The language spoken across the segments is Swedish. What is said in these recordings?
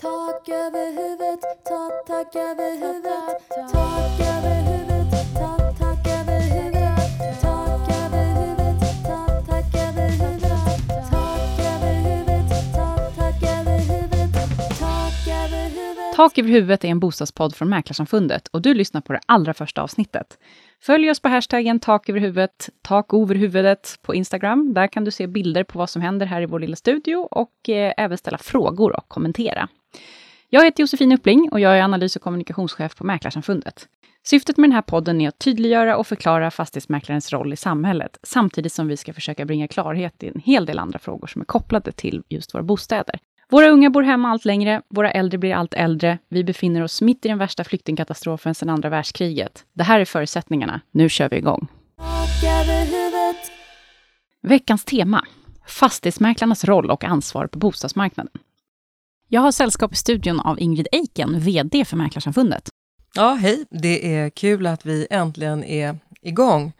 Tak över huvudet, tak, tak över huvudet, tak över huvudet, tak, tak över huvudet, tak över huvudet, tak, tak över huvudet, tak över huvudet, tak, tak över huvudet, tak över huvudet. Tak över huvudet är en bostadspodd från Mäklarsamfundet och du lyssnar på det allra första avsnittet. Följ oss på hashtaggen tak över huvudet, tak över huvudet på Instagram. Där kan du se bilder på vad som händer här i vår lilla studio och eh, även ställa frågor och kommentera. Jag heter Josefin Uppling och jag är analys och kommunikationschef på Mäklarsamfundet. Syftet med den här podden är att tydliggöra och förklara fastighetsmäklarens roll i samhället, samtidigt som vi ska försöka bringa klarhet i en hel del andra frågor som är kopplade till just våra bostäder. Våra unga bor hemma allt längre, våra äldre blir allt äldre, vi befinner oss mitt i den värsta flyktingkatastrofen sedan andra världskriget. Det här är förutsättningarna, nu kör vi igång. Veckans tema, fastighetsmäklarnas roll och ansvar på bostadsmarknaden. Jag har sällskap i studion av Ingrid Eiken, VD för Mäklarsamfundet. Ja, hej! Det är kul att vi äntligen är igång.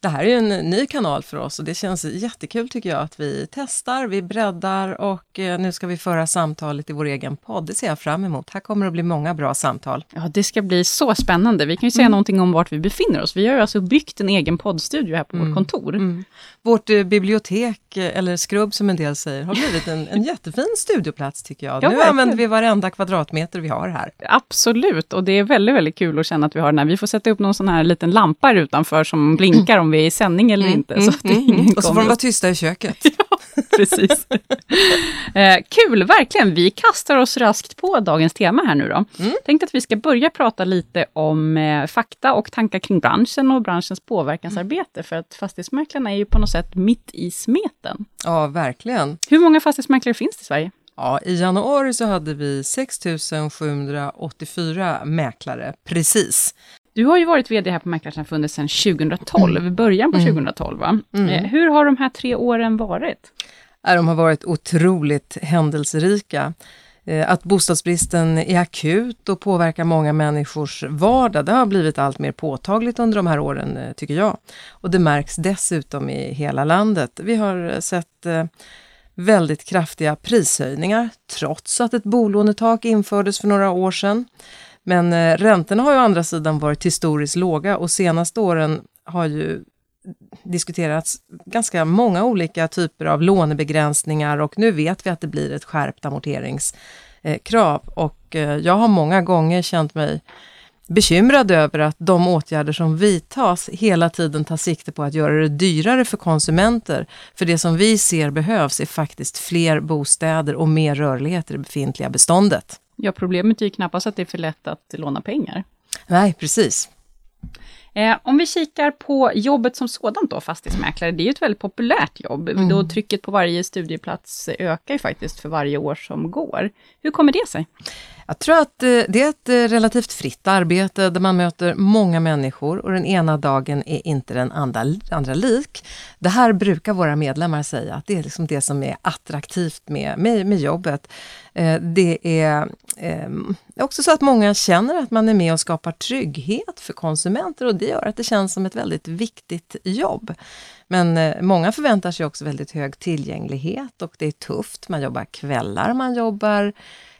Det här är ju en ny kanal för oss och det känns jättekul tycker jag att vi testar, vi breddar och eh, nu ska vi föra samtalet i vår egen podd. Det ser jag fram emot. Här kommer det att bli många bra samtal. Ja, det ska bli så spännande. Vi kan ju säga någonting om vart vi befinner oss. Vi har ju alltså byggt en egen poddstudio här på vårt kontor. Mm. Vårt eh, bibliotek, eh, eller skrubb som en del säger, har blivit en, en jättefin studioplats tycker jag. Ja, nu verkligen. använder vi varenda kvadratmeter vi har här. Absolut, och det är väldigt, väldigt kul att känna att vi har den här. Vi får sätta upp någon sån här liten lampa här utanför som blinkar om vi är i sändning eller inte. Så att ingen Mm. Och så får de vara tysta i köket. Precis. eh, kul, verkligen. Vi kastar oss raskt på dagens tema här nu då. Mm. Tänkte att vi ska börja prata lite om eh, fakta och tankar kring branschen och branschens påverkansarbete. För att fastighetsmäklarna är ju på något sätt mitt i smeten. Ja, verkligen. Hur många fastighetsmäklare finns det i Sverige? Ja, I januari så hade vi 6 784 mäklare, precis. Du har ju varit VD här på Mäklarsamfundet sedan 2012, början på 2012 va? Eh, hur har de här tre åren varit? De har varit otroligt händelserika. Eh, Att bostadsbristen är akut och påverkar många människors vardag, det har blivit allt mer påtagligt under de här åren, eh, tycker jag. Och det märks dessutom i hela landet. Vi har sett väldigt kraftiga prishöjningar, trots att ett bolånetak infördes för några år sedan. Men eh, räntorna har ju å andra sidan varit historiskt låga och senaste åren har ju diskuterats ganska många olika typer av lånebegränsningar och nu vet vi att det blir ett skärpt amorteringskrav. Och eh, jag har många gånger känt mig bekymrad över att de åtgärder som vidtas hela tiden tar sikte på att göra det dyrare för konsumenter. För det som vi ser behövs är faktiskt fler bostäder och mer rörlighet i det befintliga beståndet. Ja, problemet är ju knappast att det är för lätt att låna pengar. Nej, precis. Eh, om vi kikar på jobbet som sådant då, fastighetsmäklare, det är ju ett väldigt populärt jobb. Då trycket på varje studieplats ökar ju faktiskt för varje år som går. Hur kommer det sig? Jag tror att eh, det är ett eh, relativt fritt arbete där man möter många människor och den ena dagen är inte den andra, andra lik. Det här brukar våra medlemmar säga, att det är liksom det som är attraktivt med, med, med jobbet. Eh, ehm, det är också så att många känner att man är med och skapar trygghet för konsumenter och det gör att det känns som ett väldigt viktigt jobb. Men många förväntar sig också väldigt hög tillgänglighet och det är tufft. Man jobbar kvällar, man jobbar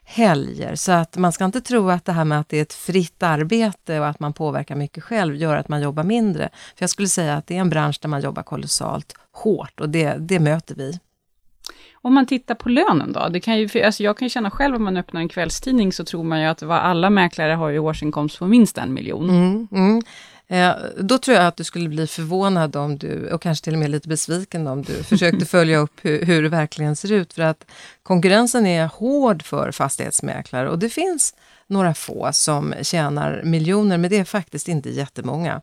helger. Så att man ska inte tro att det här med att det är ett fritt arbete och att man påverkar mycket själv gör att man jobbar mindre. För jag skulle säga att det är en bransch där man jobbar kolossalt hårt och det, det möter vi. Om man tittar på lönen då? Det kan ju, alltså jag kan ju känna själv om man öppnar en kvällstidning så tror man ju att alla mäklare har ju årsinkomst på minst en miljon. Mm, mm. Eh, då tror jag att du skulle bli förvånad om du, och kanske till och med lite besviken om du försökte följa upp hur, hur det verkligen ser ut. För att konkurrensen är hård för fastighetsmäklare och det finns några få som tjänar miljoner, men det är faktiskt inte jättemånga.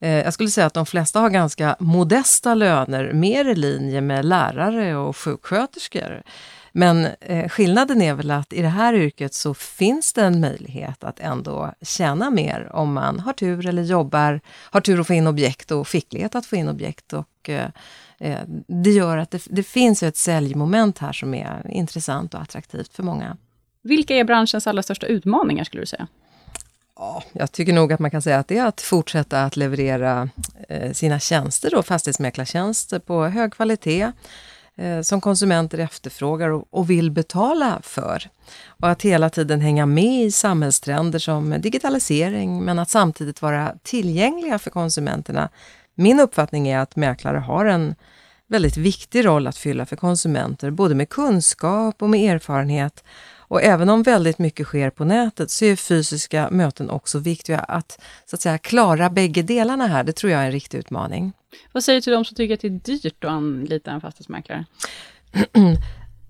Eh, Jag skulle säga att de flesta har ganska modesta löner, mer i linje med lärare och sjuksköterskor. Men eh, skillnaden är väl att i det här yrket så finns det en möjlighet att ändå tjäna mer om man har tur eller jobbar, har tur att få in objekt och skicklighet att få in objekt. Och, eh, eh, det gör att det, det finns ett säljmoment här som är intressant och attraktivt för många. Vilka är branschens allra största utmaningar skulle du säga? Ja, jag tycker nog att man kan säga att det är att fortsätta att leverera eh, sina tjänster, då, fastighetsmäklartjänster på hög kvalitet. Eh, som konsumenter efterfrågar och, och vill betala för. Och att hela tiden hänga med i samhällstrender som digitalisering, men att samtidigt vara tillgängliga för konsumenterna. Min uppfattning är att mäklare har en väldigt viktig roll att fylla för konsumenter, både med kunskap och med erfarenhet. Och även om väldigt mycket sker på nätet så är fysiska möten också viktiga. Att, så att säga, klara bägge delarna här, det tror jag är en riktig utmaning. Vad säger du till de som tycker att det är dyrt att anlita en fastighetsmäklare?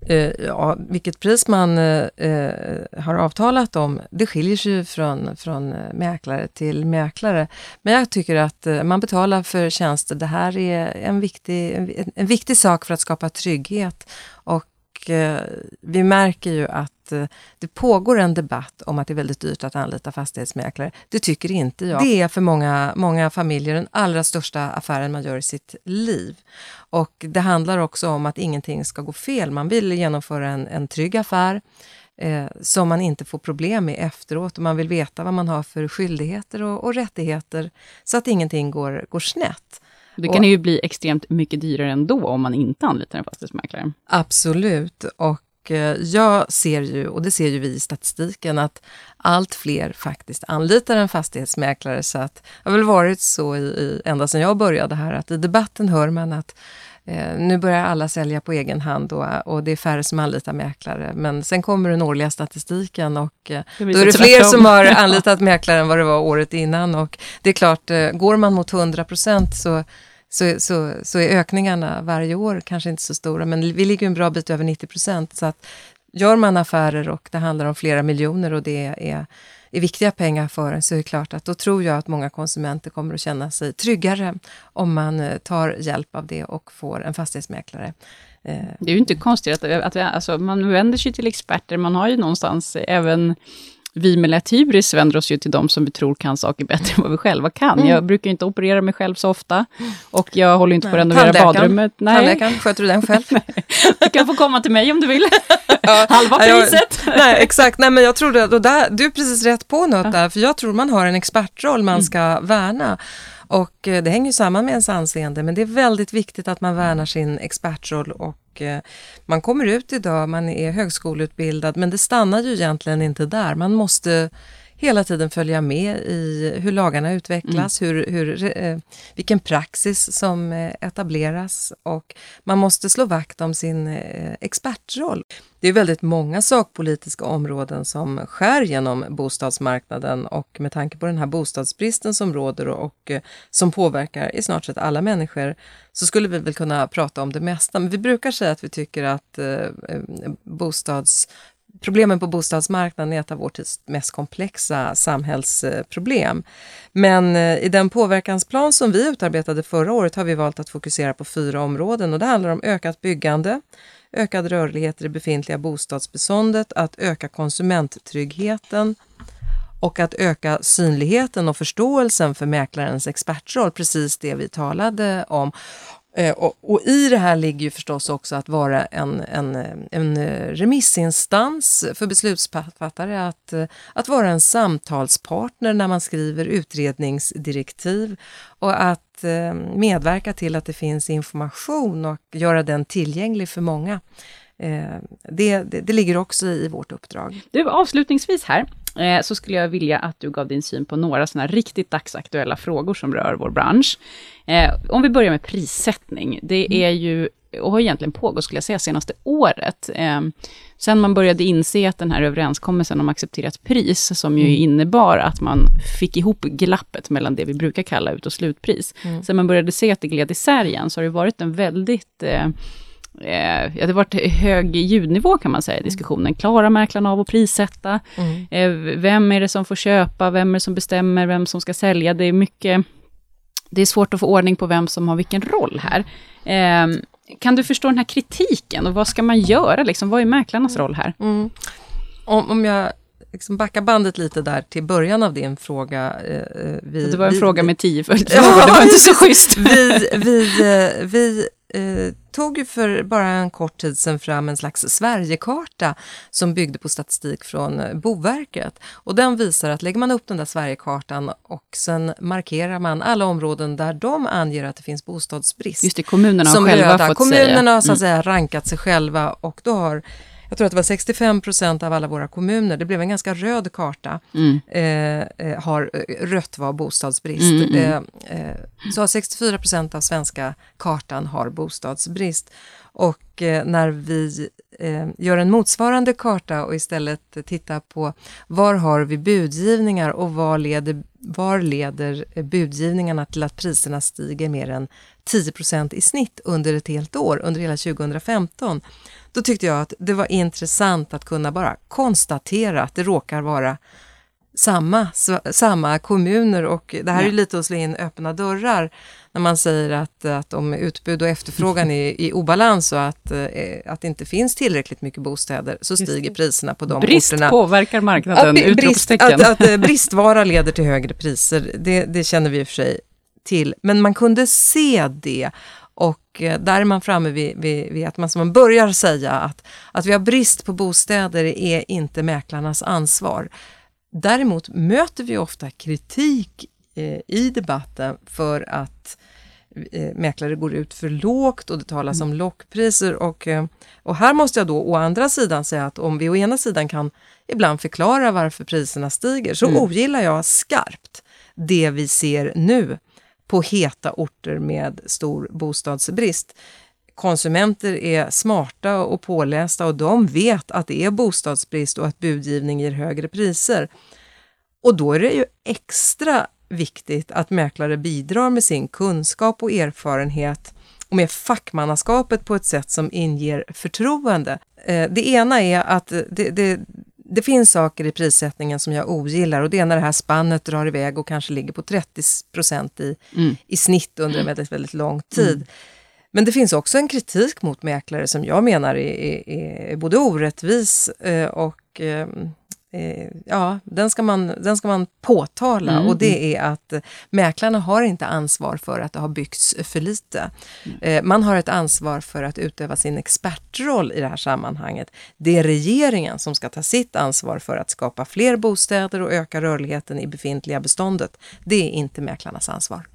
Eh, ja, vilket pris man eh, eh, har avtalat om, det skiljer sig från, från eh, mäklare till mäklare. Men jag tycker att man betalar för tjänster. Det här är en viktig, en, en viktig sak för att skapa trygghet. Och eh, vi märker ju att det pågår en debatt om att det är väldigt dyrt att anlita fastighetsmäklare. Det tycker inte jag. Det är för många, många familjer den allra största affären man gör i sitt liv. Och det handlar också om att ingenting ska gå fel. Man vill genomföra en, en trygg affär eh, som man inte får problem med efteråt och man vill veta vad man har för skyldigheter och, och rättigheter så att ingenting går, går snett. Det kan och, ju bli extremt mycket dyrare ändå om man inte anlitar en fastighetsmäklare. Absolut. Och Eh, jag ser ju, och det ser ju vi i statistiken, att allt fler faktiskt anlitar en fastighetsmäklare. Så att det har väl varit så i, i, ända sedan jag började här, att i debatten hör man att eh, nu börjar alla sälja på egen hand och, och det är färre som anlitar mäklare. Men sen kommer den årliga statistiken och eh, då är det fler som har anlitat mäklare än vad det var året innan. Och det är klart, eh, går man mot 100 procent så så, så, så är ökningarna varje år kanske inte så stora, men vi ligger en bra bit över 90 procent. Så att gör man affärer och det handlar om flera miljoner och det är, är viktiga pengar för en, så är det klart att då tror jag att många konsumenter kommer att känna sig tryggare om man eh, tar hjälp av det och får en fastighetsmäklare. Eh, det är ju inte konstigt att, att alltså, man vänder sig till experter, man har ju någonstans även vi med lätt hybris vänder oss ju till de som vi tror kan saker bättre än vad vi själva kan. Mm. Jag brukar inte operera mig själv så ofta och jag håller inte Nej. på att renovera badrummet. Nej. Tandläkaren, sköter du den själv? du kan få komma till mig om du vill. ja, Halva priset. Jag, nej, exakt. Nej, men jag tror det, där, du är precis rätt på något ja. där, för jag tror man har en expertroll man mm. ska värna. Och eh, det hänger samman med ens anseende, men det är väldigt viktigt att man värnar sin expertroll och Eh, man kommer ut idag, man är högskoleutbildad, men det stannar ju egentligen inte där. Man måste hela tiden följa med i hur lagarna utvecklas, mm. hur, hur, eh, vilken praxis som etableras och man måste slå vakt om sin expertroll. Det är väldigt många sakpolitiska områden som skär genom bostadsmarknaden och med tanke på den här bostadsbristen som råder och, och eh, som påverkar i snart sett alla människor så skulle vi väl kunna prata om det mesta. Men vi brukar säga att vi tycker att eh, eh bostads problemen på bostadsmarknaden är ett av vår tids mest komplexa samhällsproblem. Men eh, i den påverkansplan som vi utarbetade förra året har vi valt att fokusera på fyra områden och det handlar om ökat byggande, ökad rörlighet i det befintliga bostadsbeståndet, att öka konsumenttryggheten och att öka synligheten och förståelsen för mäklarens expertroll, precis det vi talade om. Eh, och, och, i det här ligger ju förstås också att vara en, en, en eh, remissinstans för beslutsfattare, att, eh, att vara en samtalspartner när man skriver utredningsdirektiv och att medverka till att det finns information och göra den tillgänglig för många. Det, det, det ligger också i vårt uppdrag. Du, avslutningsvis här, Eh, så skulle jag vilja att du gav din syn på några sådana riktigt dagsaktuella frågor som rör vår bransch. Eh, om vi börjar med prissättning. Det mm. är ju, och har egentligen pågått, skulle jag säga, senaste året. Eh, sen man började inse att den här överenskommelsen om accepterat pris, som ju mm. innebar att man fick ihop glappet mellan det vi brukar kalla ut och slutpris. Mm. Sen man började se att det gled isär igen, så har det varit en väldigt eh, ja, det har varit hög ljudnivå kan man säga i mm. diskussionen. Klarar mäklarna av att prissätta? Mm. Eh, vem är det som får köpa? Vem är det som bestämmer vem som ska sälja? Det är mycket, det är svårt att få ordning på vem som har vilken roll här. Eh, kan du förstå den här kritiken och vad ska man göra? Liksom, vad är mäklarnas roll här? Mm. Om, om jag liksom backa bandet lite där till början av din fråga. Eh, vi, det var en vi, fråga med tio följdfrågor, ja, det var inte så schysst. vi, vi, eh, vi eh, tog ju för bara en kort tid sedan fram en slags Sverigekarta som byggde på statistik från eh, Boverket. Och den visar att lägger man upp den där Sverigekartan och sen markerar man alla områden där de anger att det finns bostadsbrist. Just det, kommunerna har själva röda. fått Kommunerna säga. har så att Mm. säga rankat sig själva och då har jag tror att det var 65 procent av alla våra kommuner, det blev en ganska röd karta, Mm. eh, eh, har eh, rött var bostadsbrist. Mm, mm, Eh, eh, så 64 procent av svenska kartan har bostadsbrist. Och eh, när vi eh, gör en motsvarande karta och istället tittar på var har vi budgivningar och var leder, var leder budgivningarna till att priserna stiger mer än 10 procent i snitt under ett helt år, under hela 2015. Då tyckte jag att det var intressant att kunna bara konstatera att det råkar vara samma, samma kommuner och det här är Ja. lite att slå in öppna dörrar när man säger att, att om utbud och efterfrågan är i obalans och att, eh, att det inte finns tillräckligt mycket bostäder så stiger priserna på de Brist orterna. påverkar marknaden, Att brist, att, att eh, bristvara leder till högre priser, det, det känner vi i och för sig till. Men man kunde se det och eh, där är man framme vid, vid, vid att man, som man börjar säga att, att vi har brist på bostäder är inte mäklarnas ansvar. Däremot möter vi ofta kritik eh, i debatten för att eh, mäklare går ut för lågt och det talas om lockpriser. Och, eh, och här måste jag då å andra sidan säga att om vi å ena sidan kan ibland förklara varför priserna stiger så Mm. ogillar jag skarpt det vi ser nu på heta orter med stor bostadsbrist. Konsumenter är smarta och pålästa och de vet att det är bostadsbrist och att budgivning ger högre priser. Och då är det ju extra viktigt att mäklare bidrar med sin kunskap och erfarenhet och med fackmannaskapet på ett sätt som inger förtroende. Eh, det ena är att det, det, det finns saker i prissättningen som jag ogillar och det är när det här spannet drar iväg och kanske ligger på 30 procent i, Mm. i snitt under en väldigt, väldigt lång tid. Men det finns också en kritik mot mäklare som jag menar är, är, är både orättvis eh, och eh, ja, den ska man, den ska man påtala Mm. och det är att mäklarna har inte ansvar för att det har byggts för lite. Eh, man har ett ansvar för att utöva sin expertroll i det här sammanhanget. Det är regeringen som ska ta sitt ansvar för att skapa fler bostäder och öka rörligheten i befintliga beståndet. Det är inte mäklarnas ansvar.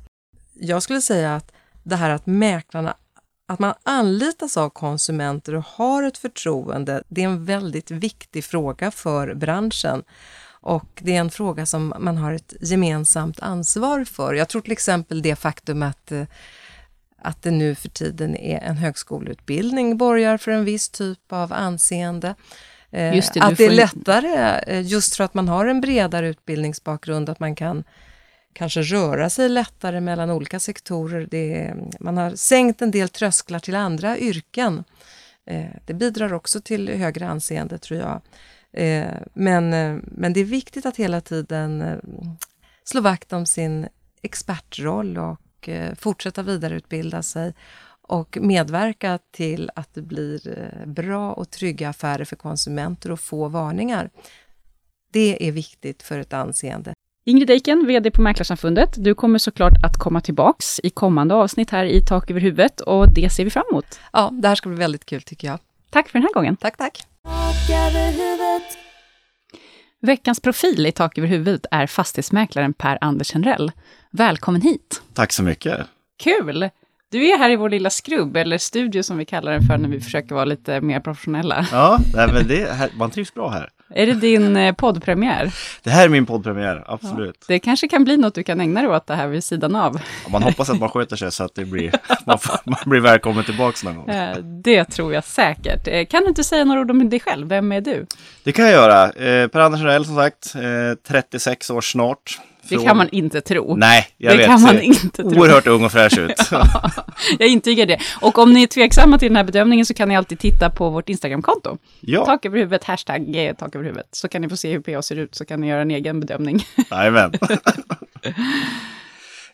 Jag skulle säga att det här att mäklarna att man anlitas av konsumenter och har ett förtroende, det är en väldigt viktig fråga för branschen. Och det är en fråga som man har ett gemensamt ansvar för. Jag tror till exempel det faktum att, eh, att det nu för tiden är en högskoleutbildning borgar för en viss typ av anseende. Eh, det, att det är lättare, eh, just för att man har en bredare utbildningsbakgrund, att man kan kanske röra sig lättare mellan olika sektorer. Det är, man har sänkt en del trösklar till andra yrken. Eh, det bidrar också till högre anseende tror jag. Eh, men, eh, men det är viktigt att hela tiden slå vakt om sin expertroll och fortsätta vidareutbilda sig och medverka till att det blir bra och trygga affärer för konsumenter och få varningar. Det är viktigt för ett anseende. Ingrid Eiken, VD på Mäklarsamfundet. Du kommer såklart att komma tillbaks i kommande avsnitt här i Tak över huvudet och det ser vi fram emot. Ja, det här ska bli väldigt kul tycker jag. Tack för den här gången. Tack, tack. Veckans profil i Tak över huvudet är fastighetsmäklaren Per Anders Henrell. Välkommen hit! Tack så mycket. Kul! Du är här i vår lilla skrubb, eller studio som vi kallar den för när vi försöker vara lite mer professionella. Ja, nej, men det, man trivs bra här. Är det din eh, poddpremiär? Det här är min poddpremiär, absolut. Det kanske kan bli något du kan ägna dig åt det här vid sidan av. Man hoppas att man sköter sig så att det blir, man, får, man blir välkommen tillbaka någon gång. Eh, Det tror jag säkert. Eh, Kan du inte säga några ord om dig själv? Vem är du? Det kan jag göra. Eh, Per-Anders Rell som sagt, eh, 36 år snart. Det kan man inte tro. Nej, jag det vet. kan man inte tro. Oerhört ung och fräsch ut. Jag intygar det. Och om ni är tveksamma till den här bedömningen så kan ni alltid titta på vårt Instagramkonto. Ja, Tak över huvudet, hashtag eh, tak över huvudet. Så kan ni få se hur PA ser ut, så kan ni göra en egen bedömning. jajamän.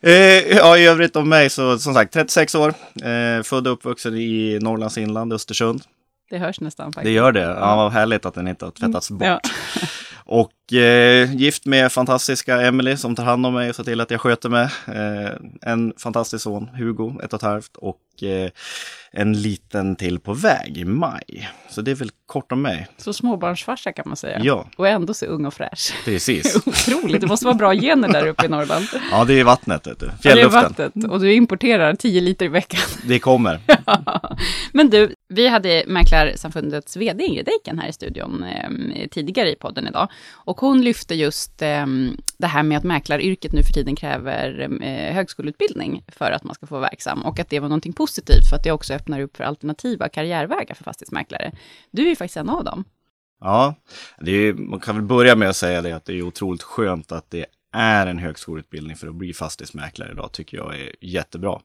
Eh, ja, i övrigt om mig så som sagt 36 år, eh, född och uppvuxen i Norrlands inland, Östersund. Det hörs nästan Det faktiskt. gör det. Ja, vad härligt att den inte har tvättats bort. Ja. Och eh, gift med fantastiska Emily som tar hand om mig och ser till att jag sköter mig. Eh, en fantastisk son, Hugo, ett och ett halvt och en liten till på väg i maj. Så det är väl kort om mig. Så småbarnsfarsa kan man säga. Ja, Och ändå så ung och fräsch. precis. Otroligt, det måste vara bra gener där uppe i Norrland. Ja, det är vattnet, vet du. Ja, det är vattnet och du importerar 10 liter i veckan. Det kommer. Men du, vi hade Mäklarsamfundets vd Ingrid Eiken här i studion eh, tidigare i podden idag. Och hon lyfte just eh, det här med att mäklaryrket nu för tiden kräver eh, högskoleutbildning för att man ska få vara verksam. Och att det var någonting positivt för att det också öppnar upp för alternativa karriärvägar för fastighetsmäklare. Du är ju faktiskt en av dem. Ja, det är, man kan väl börja med att säga det att det är otroligt skönt att det är en högskoleutbildning för att bli fastighetsmäklare idag, tycker jag är jättebra.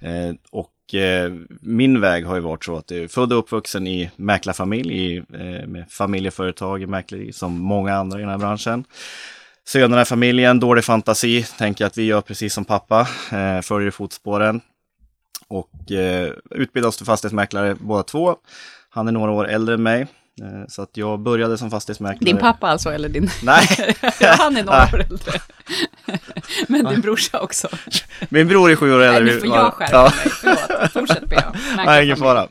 Eh, och eh, min väg har ju varit så att jag är född och uppvuxen i mäklarfamilj, i, eh, med familjeföretag i mäkleri, som många andra i den här branschen. Sönerna i familjen, dålig fantasi, tänker att vi gör precis som pappa, eh, följer i fotspåren. Och eh, utbildade oss till fastighetsmäklare båda två. Han är några år äldre än mig. Eh, så att jag började som fastighetsmäklare. Din pappa alltså, eller din... Nej, ja, han är några år äldre. Men din brorsa också. min bror är sju år Nej, äldre. nu får jag skärpa Ja. mig. Förlåt. Fortsätt be. Nej, ingen fara.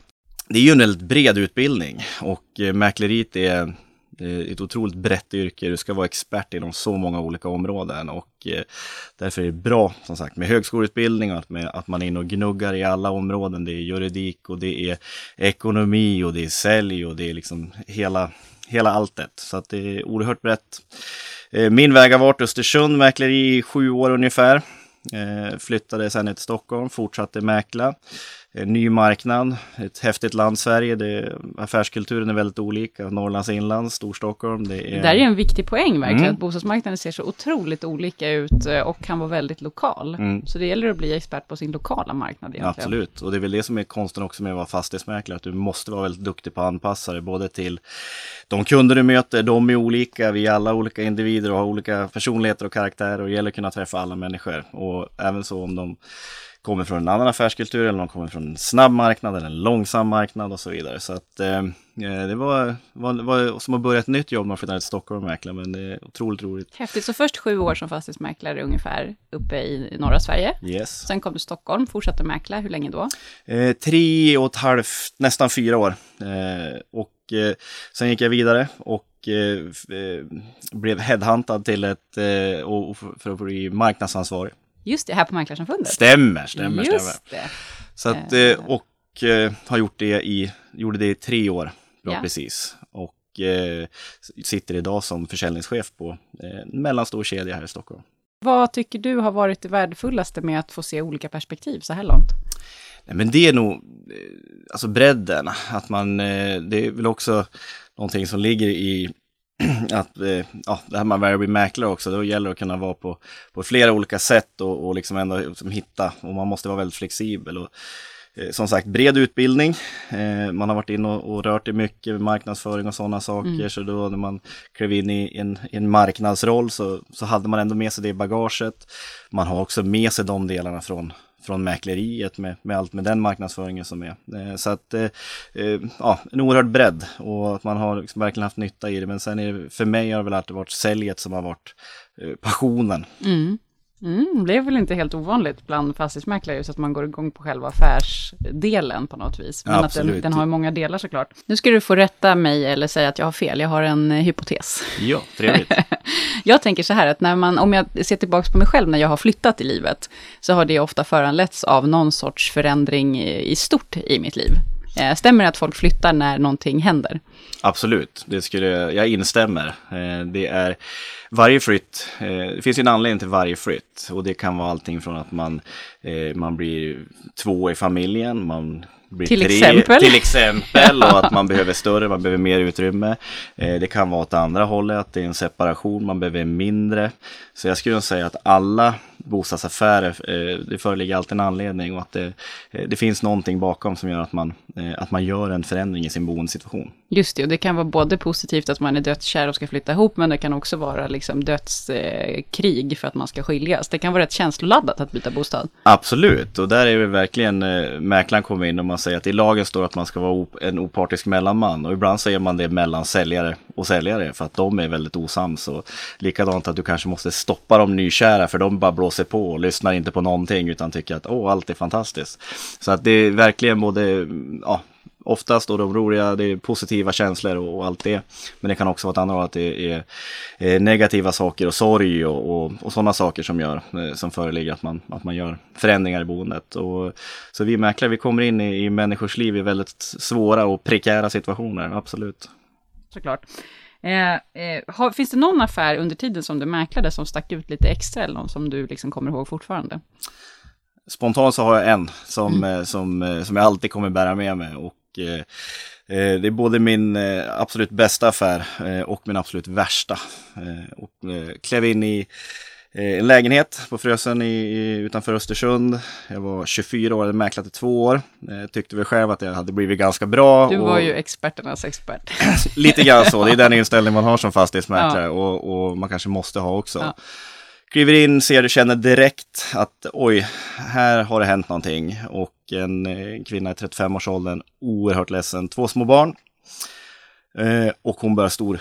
Det är ju en väldigt bred utbildning och eh, mäkleriet är det är ett otroligt brett yrke. Du ska vara expert inom så många olika områden och eh, därför är det bra som sagt med högskoleutbildning och att, med, att man är inne och gnuggar i alla områden. Det är juridik och det är ekonomi och det är sälj och det är liksom hela, hela alltet. Så att det är oerhört brett. Eh, min väg har varit Östersund, mäkleri i sju år ungefär. Eh, flyttade sen till Stockholm, fortsatte mäkla. En ny marknad, ett häftigt land Sverige. Det, affärskulturen är väldigt olika. Norrlands inland, Storstockholm. Det är... Det där är en viktig poäng verkligen, Mm. att bostadsmarknaden ser så otroligt olika ut eh, och kan vara väldigt lokal. Mm. Så det gäller att bli expert på sin lokala marknad egentligen. Absolut, och det är väl det som är konsten också med att vara fastighetsmäklare, att du måste vara väldigt duktig på att anpassa dig, både till de kunder du möter, de är olika, vi är alla olika individer och har olika personligheter och karaktärer och det gäller att kunna träffa alla människor. Och även så om de kommer från en annan affärskultur eller de kommer från en snabb marknad eller en långsam marknad och så vidare. Så att eh, det var, var, var som att börja ett nytt jobb när man flyttade till Stockholm och mäkla, men det är otroligt roligt. Häftigt, så först sju år som fastighetsmäklare ungefär uppe i norra Sverige. Yes. Sen kom du till Stockholm, fortsatte mäkla, hur länge då? Eh, tre och ett halvt, nästan fyra år. Eh, och eh, sen gick jag vidare och eh, eh, blev headhuntad till ett, eh, och, för att bli marknadsansvarig. Just det, här på Mäklarsamfundet. Stämmer, stämmer, stämmer. Just det. Så att, Eh. eh, och eh, har gjort det i, gjorde det i tre år, bra Ja. precis. Och eh, sitter idag som försäljningschef på eh, en mellanstor kedja här i Stockholm. Vad tycker du har varit det värdefullaste med att få se olika perspektiv så här långt? Nej, men det är nog, alltså bredden, att man, det är väl också någonting som ligger i att, eh, ja, det här man väl blir mäklare också, då gäller det att kunna vara på, på flera olika sätt och, och liksom ändå liksom hitta, och man måste vara väldigt flexibel. Och, eh, som sagt, bred utbildning. Eh, man har varit inne och, och rört i mycket med marknadsföring och sådana saker. Mm. Så då när man klev in i en, i en marknadsroll så, så hade man ändå med sig det i bagaget. Man har också med sig de delarna från, från mäkleriet med, med allt med den marknadsföringen som är. Eh, så att, eh, eh, ja, en oerhörd bredd och att man har liksom verkligen haft nytta i det. Men sen är det, för mig har det väl alltid varit säljet som har varit eh, passionen. Mm. Mm, det är väl inte helt ovanligt bland fastighetsmäklare just att man går igång på själva affärsdelen på något vis. Men Ja, att den, den har många delar såklart. Nu ska du få rätta mig eller säga att jag har fel. Jag har en eh, hypotes. Ja, trevligt. Jag tänker så här att när man, om jag ser tillbaka på mig själv när jag har flyttat i livet, så har det ofta föranletts av någon sorts förändring i stort i mitt liv. Eh, Stämmer det att folk flyttar när någonting händer? Absolut, det skulle, jag instämmer. Eh, Det är varje flytt, eh, det finns ju en anledning till varje flytt och det kan vara allting från att man, man blir två i familjen, man blir Till tre, exempel. till exempel och att man behöver större, man behöver mer utrymme. Eh, Det kan vara åt andra hållet, att det är en separation, man behöver mindre. Så jag skulle säga att alla bostadsaffärer, eh, det föreligger alltid en anledning och att det, eh, det finns någonting bakom som gör att man, eh, att man gör en förändring i sin boendesituation. Just det, och det kan vara både positivt att man är dödskär och ska flytta ihop, men det kan också vara liksom dödskrig eh, för att man ska skiljas. Det kan vara rätt känsloladdat att byta bostad. Absolut, och där är det verkligen eh, mäklaren kommer in och man säger att i lagen står att man ska vara op en opartisk mellanman och ibland säger man det mellan säljare och säljare för att de är väldigt osams och likadant att du kanske måste stoppa de nykära för de bara blåser på och lyssnar inte på någonting utan tycker att åh, allt är fantastiskt. Så att det är verkligen både ja, oftast då de roliga, det är positiva känslor och, och allt det. Men det kan också vara ett annat att det är, är negativa saker och sorg och, och, och sådana saker som gör, eh, som föreligger att man, att man gör förändringar i boendet. Och, så vi mäklare, vi kommer in i, i människors liv i väldigt svåra och prekära situationer, absolut. Såklart. Eh, eh, har, finns det någon affär under tiden som du mäklade som stack ut lite extra eller någon som du liksom kommer ihåg fortfarande? Spontant så har jag en som, mm. Eh, som, eh, som jag alltid kommer bära med mig och Eh, eh, det är både min eh, absolut bästa affär och min absolut värsta. och klev in i en lägenhet på Frösen i, utanför Östersund. Jag var 24 år, hade mäklat i två år. tyckte väl själv att jag hade blivit ganska bra. Du var och, ju experternas expert. lite grann så, det är den inställning man har som fastighetsmäklare ja. och, och, man kanske måste ha också. Ja. Kliver in, ser och känner direkt att oj, här har det hänt någonting. Och en, kvinna i 35-årsåldern, oerhört ledsen, två små barn. Eh, och hon börjar stor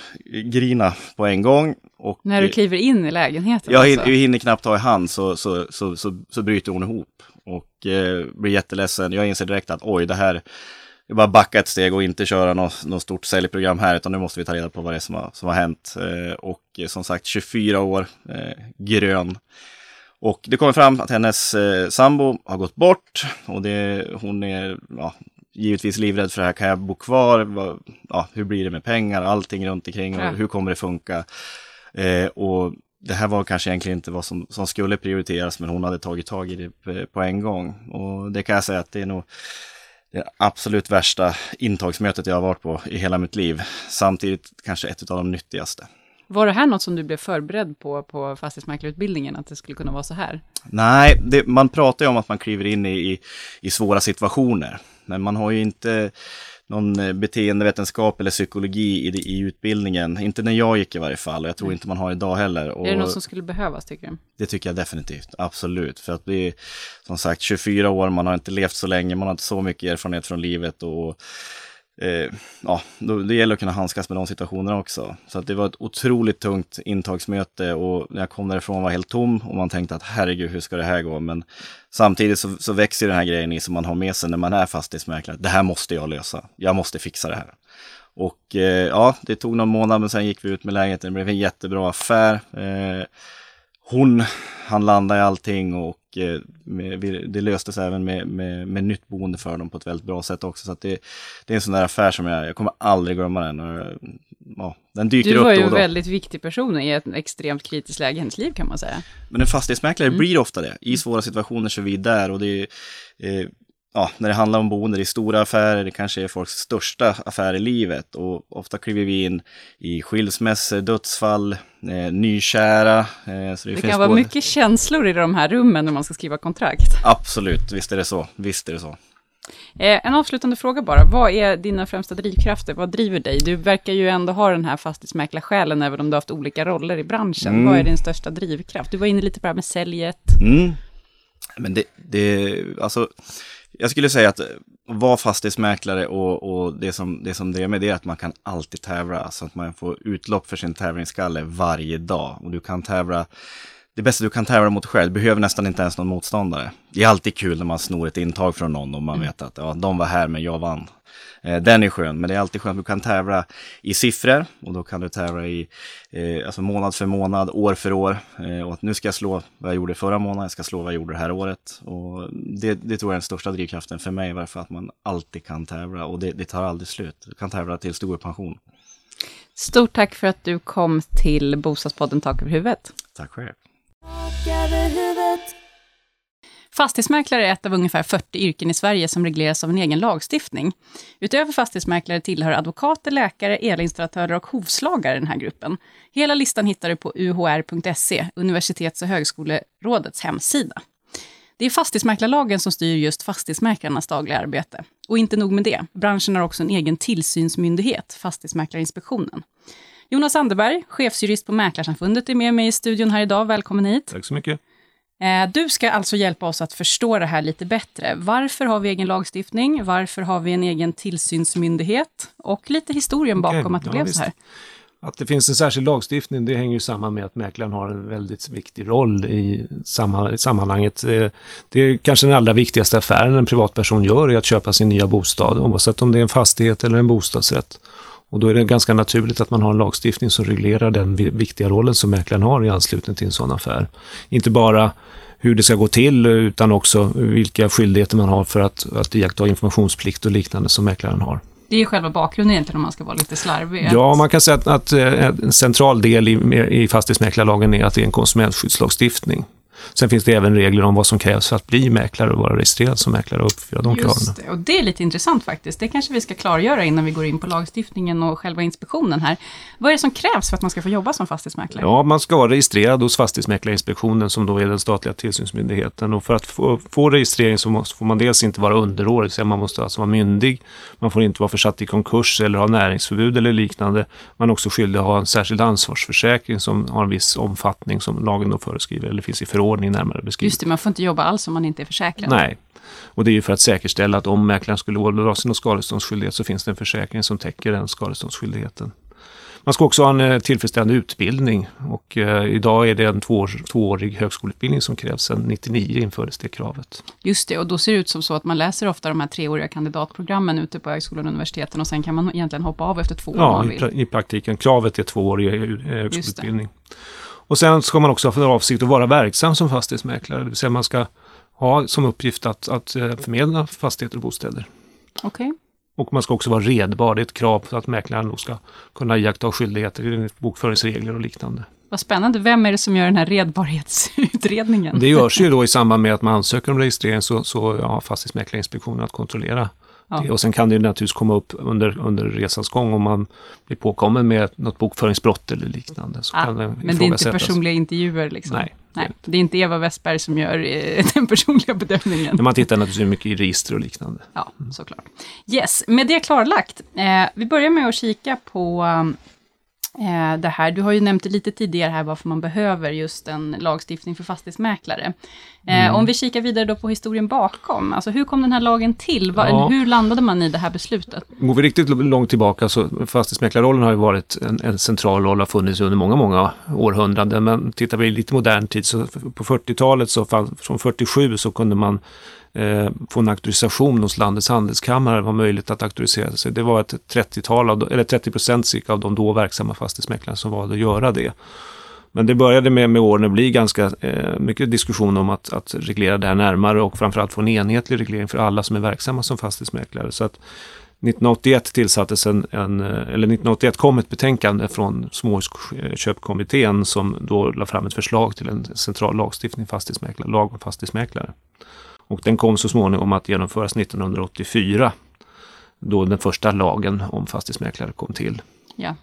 grina på en gång. Och, När du kliver in i lägenheten? Jag, alltså. jag hinner knappt ta i hand så, så, så, så, så bryter hon ihop. Och eh, blir jätteledsen. Jag inser direkt att oj, det här vi bara backa ett steg och inte köra något, något stort säljprogram här, utan nu måste vi ta reda på vad det är som har, som har hänt. Eh, och eh, som sagt, 24 år, eh, grön. Och det kommer fram att hennes sambo har gått bort och det, hon är ja, givetvis livrädd för det här. Kan jag bo kvar? Ja, hur blir det med pengar? Allting runt omkring och hur kommer det funka? Eh, och det här var kanske egentligen inte vad som, som skulle prioriteras, men hon hade tagit tag i det på en gång. Och det kan jag säga att det är nog det absolut värsta intagsmötet jag har varit på i hela mitt liv. Samtidigt kanske ett av de nyttigaste. Var det här något som du blev förberedd på, på fastighetsmäklarutbildningen, att det skulle kunna vara så här? Nej, det, man pratar ju om att man kliver in i, i, i svåra situationer. Men man har ju inte någon eh, beteendevetenskap eller psykologi i, i utbildningen. Inte när jag gick i varje fall och jag tror inte man har idag heller. Och är det något som skulle behövas tycker du? Det tycker jag definitivt, absolut. För att bli, som sagt, 24 år, man har inte levt så länge, man har inte så mycket erfarenhet från livet och eh, ja, då, det gäller att kunna handskas med de situationerna också. Så att det var ett otroligt tungt intagsmöte och när jag kom därifrån var helt tom och man tänkte att herregud, hur ska det här gå? Men samtidigt så, så växer den här grejen i som man har med sig när man är fastighetsmäklare. Det här måste jag lösa. Jag måste fixa det här. Och eh, ja, det tog någon månad, men sen gick vi ut med lägenheten. Det blev en jättebra affär. Eh, hon han landa i allting och eh, det löstes även med, med, med, nytt boende för dem på ett väldigt bra sätt också. Så det, det, är en sån där affär som jag, jag kommer aldrig glömma den. Och, ja, den dyker du upp var ju en väldigt viktig person i ett extremt kritiskt läge i hennes liv kan man säga. Men en fastighetsmäklare mm. blir ofta det. I svåra situationer så är vi där och det är eh, ja, när det handlar om boende, det är stora affärer, det kanske är folks största affär i livet och ofta kliver vi in i skilsmässor, dödsfall, eh, nykära. Eh, så det det kan vara både... mycket känslor i de här rummen när man ska skriva kontrakt. Absolut, visst är det så. Visst är det så. Eh, en avslutande fråga bara. Vad är dina främsta drivkrafter? Vad driver dig? Du verkar ju ändå ha den här fastighetsmäklarsjälen, även om du har haft olika roller i branschen. Mm. Vad är din största drivkraft? Du var inne lite på det här med säljet. Mm. Men det, det, alltså, jag skulle säga att vara fastighetsmäklare och, och det, som, det som är med det är att man kan alltid tävla. Så att man får utlopp för sin tävlingsskalle varje dag. Och du kan tävla, det bästa du kan tävla mot själv, behöver nästan inte ens någon motståndare. Det är alltid kul när man snor ett intag från någon och man mm. vet att ja, de var här men jag vann. Eh, den är skön, men det är alltid skönt att du kan tävla i siffror och då kan du tävla i eh, alltså månad för månad, år för år. Eh, och att nu ska jag slå vad jag gjorde förra månaden, jag ska slå vad jag gjorde det här året. Och det, det tror jag är den största drivkraften för mig, varför att man alltid kan tävla och det, det tar aldrig slut. Du kan tävla till stor pension. Stort tack för att du kom till Bostadspodden Tak över huvudet. Tack själv. Fastighetsmäklare är ett av ungefär 40 yrken i Sverige som regleras av en egen lagstiftning. Utöver fastighetsmäklare tillhör advokater, läkare, elinstallatörer och hovslagare den här gruppen. Hela listan hittar du på uhr.se, Universitets och högskolerådets hemsida. Det är fastighetsmäklarlagen som styr just fastighetsmäklarnas dagliga arbete. Och inte nog med det, branschen har också en egen tillsynsmyndighet, Fastighetsmäklarinspektionen. Jonas Anderberg, chefsjurist på Mäklarsamfundet, är med mig i studion här idag. Välkommen hit. Tack så mycket. Eh, Du ska alltså hjälpa oss att förstå det här lite bättre. Varför har vi egen lagstiftning? Varför har vi en egen tillsynsmyndighet? Och lite historien bakom att det ja, blev visst. så här. Att det finns en särskild lagstiftning, det hänger ju samman med att mäklaren har en väldigt viktig roll i sammanhanget. Eh, Det är kanske den allra viktigaste affären en privatperson gör, är att köpa sin nya bostad, oavsett om det är en fastighet eller en bostadsrätt. Och då är det ganska naturligt att man har en lagstiftning som reglerar den vi- viktiga rollen som mäklaren har i anslutning till en sån affär. Inte bara hur det ska gå till, utan också vilka skyldigheter man har för att, att iaktta informationsplikt och liknande som mäklaren har. Det är själva bakgrunden egentligen om man ska vara lite slarvig. Ja, man kan säga att, att eh, en central del i, i fastighetsmäklarlagen är att det är en konsumentskyddslagstiftning. Sen finns det även regler om vad som krävs för att bli mäklare och vara registrerad som mäklare och uppfylla de kraven. Just det, och det är lite intressant faktiskt. Det kanske vi ska klargöra innan vi går in på lagstiftningen och själva inspektionen här. Vad är det som krävs för att man ska få jobba som fastighetsmäklare? Ja, man ska vara registrerad hos Fastighetsmäklarinspektionen som då är den statliga tillsynsmyndigheten. Och för att få, få registrering så måste, får man dels inte vara underårig, så man måste alltså vara myndig. Man får inte vara försatt i konkurs eller ha näringsförbud eller liknande. Man är också skyldig att ha en särskild ansvarsförsäkring som har en viss omfattning som lagen då föreskriver, eller finns i förordning närmare beskrivet. Just det, man får inte jobba alls om man inte är försäkrad. Nej. Och det är ju för att säkerställa att om mäklaren skulle ådra sig någon skadeståndsskyldighet så finns det en försäkring som täcker den skadeståndsskyldigheten. Man ska också ha en eh, tillfredsställande utbildning och eh, idag är det en två, tvåårig högskoleutbildning som krävs. Sedan 99 infördes det kravet. Just det, och då ser det ut som så att man läser ofta de här treåriga kandidatprogrammen ute på högskolan och universiteten och sen kan man egentligen hoppa av efter två år Ja, i, pra, i praktiken. Kravet är tvåårig eh, högskoleutbildning. Och sen ska man också ha för avsikt att vara verksam som fastighetsmäklare. Det vill säga man ska ha som uppgift att, att eh, förmedla fastigheter och bostäder. Okej. Och man ska också vara redbar. Det är ett krav för att mäklaren då ska kunna iaktta skyldigheter enligt bokföringsregler och liknande. Vad spännande. Vem är det som gör den här redbarhetsutredningen? Det görs ju då i samband med att man ansöker om registrering så, så ja, Fastighetsmäklarinspektionen att kontrollera Ja. Och sen kan det ju naturligtvis komma upp under, under resans gång om man blir påkommen med något bokföringsbrott eller liknande. Så Ah, kan det Men det är inte personliga intervjuer liksom? Nej. Nej. Det är inte Eva Westberg som gör eh, den personliga bedömningen? Men man tittar naturligtvis mycket i register och liknande. Ja, såklart. Yes, med det klarlagt. Eh, vi börjar med att kika på det här. Du har ju nämnt lite tidigare här varför man behöver just en lagstiftning för fastighetsmäklare. Eh, Mm. Om vi kikar vidare då på historien bakom, alltså hur kom den här lagen till? Ja. Hur landade man i det här beslutet? Går vi riktigt långt tillbaka så fastighetsmäklarrollen har ju varit en, en central roll, har funnits under många, många århundraden. Men tittar vi i lite modern tid så på 40-talet, så fann, från 47 så kunde man eh, få en auktorisation hos landets handelskammare. Var möjligt att auktorisera sig. Det var ett 30-tal, av, eller 30 procent cirka av de då verksamma fastighetsmäklarna som valde att göra det. Men det började med, med åren att bli ganska eh, mycket diskussion om att, att reglera det här närmare och framförallt få en enhetlig reglering för alla som är verksamma som fastighetsmäklare. Så att 1981 tillsattes en, en, eh, eller 1981 kom ett betänkande från Småhusköpkommittén som då la fram ett förslag till en central lagstiftning, fastighetsmäklare, lag om fastighetsmäklare. Och den kom så småningom att genomföras 1984, då den första lagen om fastighetsmäklare kom till. Ja.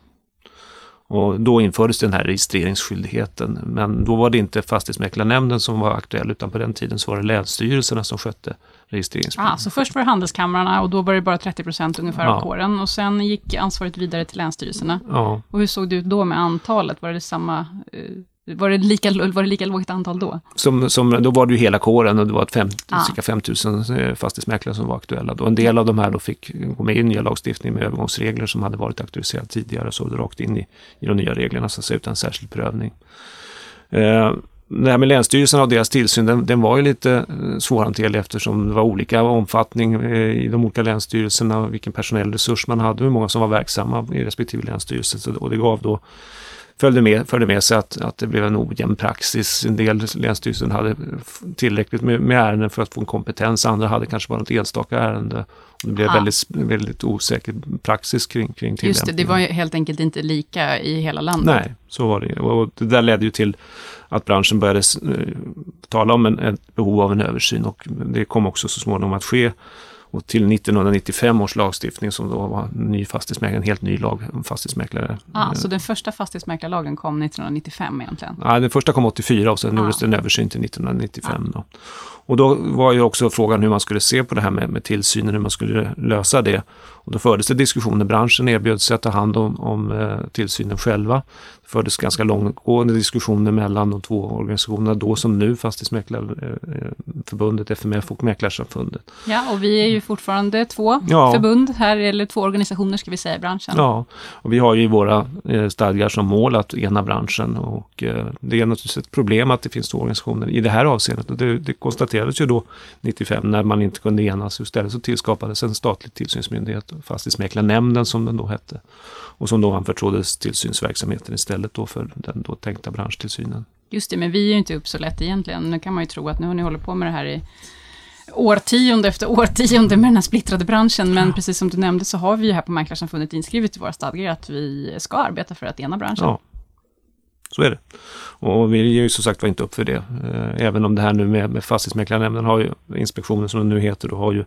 Och då infördes den här registreringsskyldigheten. Men då var det inte Fastighetsmäklarnämnden som var aktuell, utan på den tiden så var det länsstyrelserna som skötte registreringsskyldigheten. Ah, så först var det handelskamrarna och då var det bara 30 procent ungefär av Ja. kåren och sen gick ansvaret vidare till länsstyrelserna. Ja, Och hur såg det ut då med antalet? Var det samma, eh, var det lika, var det lika lågt antal då? som, som, då var det ju hela kåren och det var ett fem, Ah. cirka 5 000 eh, fastighetsmäklare som var aktuella. Då. En del av de här då fick gå med i nya lagstiftning med övergångsregler som hade varit auktoriserade tidigare, så rakt in i, i de nya reglerna så att säga, utan särskild prövning. Eh, det här med länsstyrelserna och deras tillsyn, den, den var ju lite eh, svårhanterlig eftersom det var olika omfattning eh, i de olika länsstyrelserna, vilken personell resurs man hade, hur många som var verksamma i respektive länsstyrelse. Så, och det gav då följde med, följde med sig att, att det blev en ojämn praxis. En del länsstyrelser hade tillräckligt med, med ärenden för att få en kompetens, andra hade kanske bara något enstaka ärende. Det blev Ah. väldigt, väldigt osäker praxis kring, kring tillämpningen. Just det, det var helt enkelt inte lika i hela landet. Nej, så var det. Och det där ledde ju till att branschen började eh, tala om en, ett behov av en översyn och det kom också så småningom att ske. Och till 1995 års lagstiftning som då var ny fastighetsmäklare, en helt ny lag om fastighetsmäklare. Ah, så den första fastighetsmäklarlagen kom 1995 egentligen? Ja, den första kom 84 och sen Ah. gjordes det en översyn till 1995. Då. Och då var ju också frågan hur man skulle se på det här med, med tillsynen, hur man skulle lösa det. Och då fördes det diskussioner, branschen erbjöd sig att ta hand om, om eh, tillsynen själva. Fördes ganska långtgående diskussioner mellan de två organisationerna, då som nu, Fastighetsmäklarförbundet, FMF och Mäklarsamfundet. Ja, och vi är ju fortfarande två Ja. förbund här, eller två organisationer ska vi säga i branschen. Ja, och vi har ju i våra eh, stadgar som mål att ena branschen och eh, det är naturligtvis ett problem att det finns två organisationer i det här avseendet. Och det, det konstaterades ju då 95 när man inte kunde enas. Istället så tillskapades en statlig tillsynsmyndighet, Fastighetsmäklarnämnden som den då hette. Och som då anförtroddes tillsynsverksamheten istället då för den då tänkta branschtillsynen. Just det, men vi är ju inte upp så lätt egentligen. Nu kan man ju tro att nu har ni hållit på med det här i årtionde efter årtionde med den här splittrade branschen. Men precis som du nämnde så har vi ju här på Mäklarsamfundet inskrivet i våra stadgar att vi ska arbeta för att ena branschen. Ja, så är det. Och vi ger ju som sagt var inte upp för det. Eh, Även om det här nu med, med Fastighetsmäklarnämnden har ju, inspektionen som den nu heter, då har ju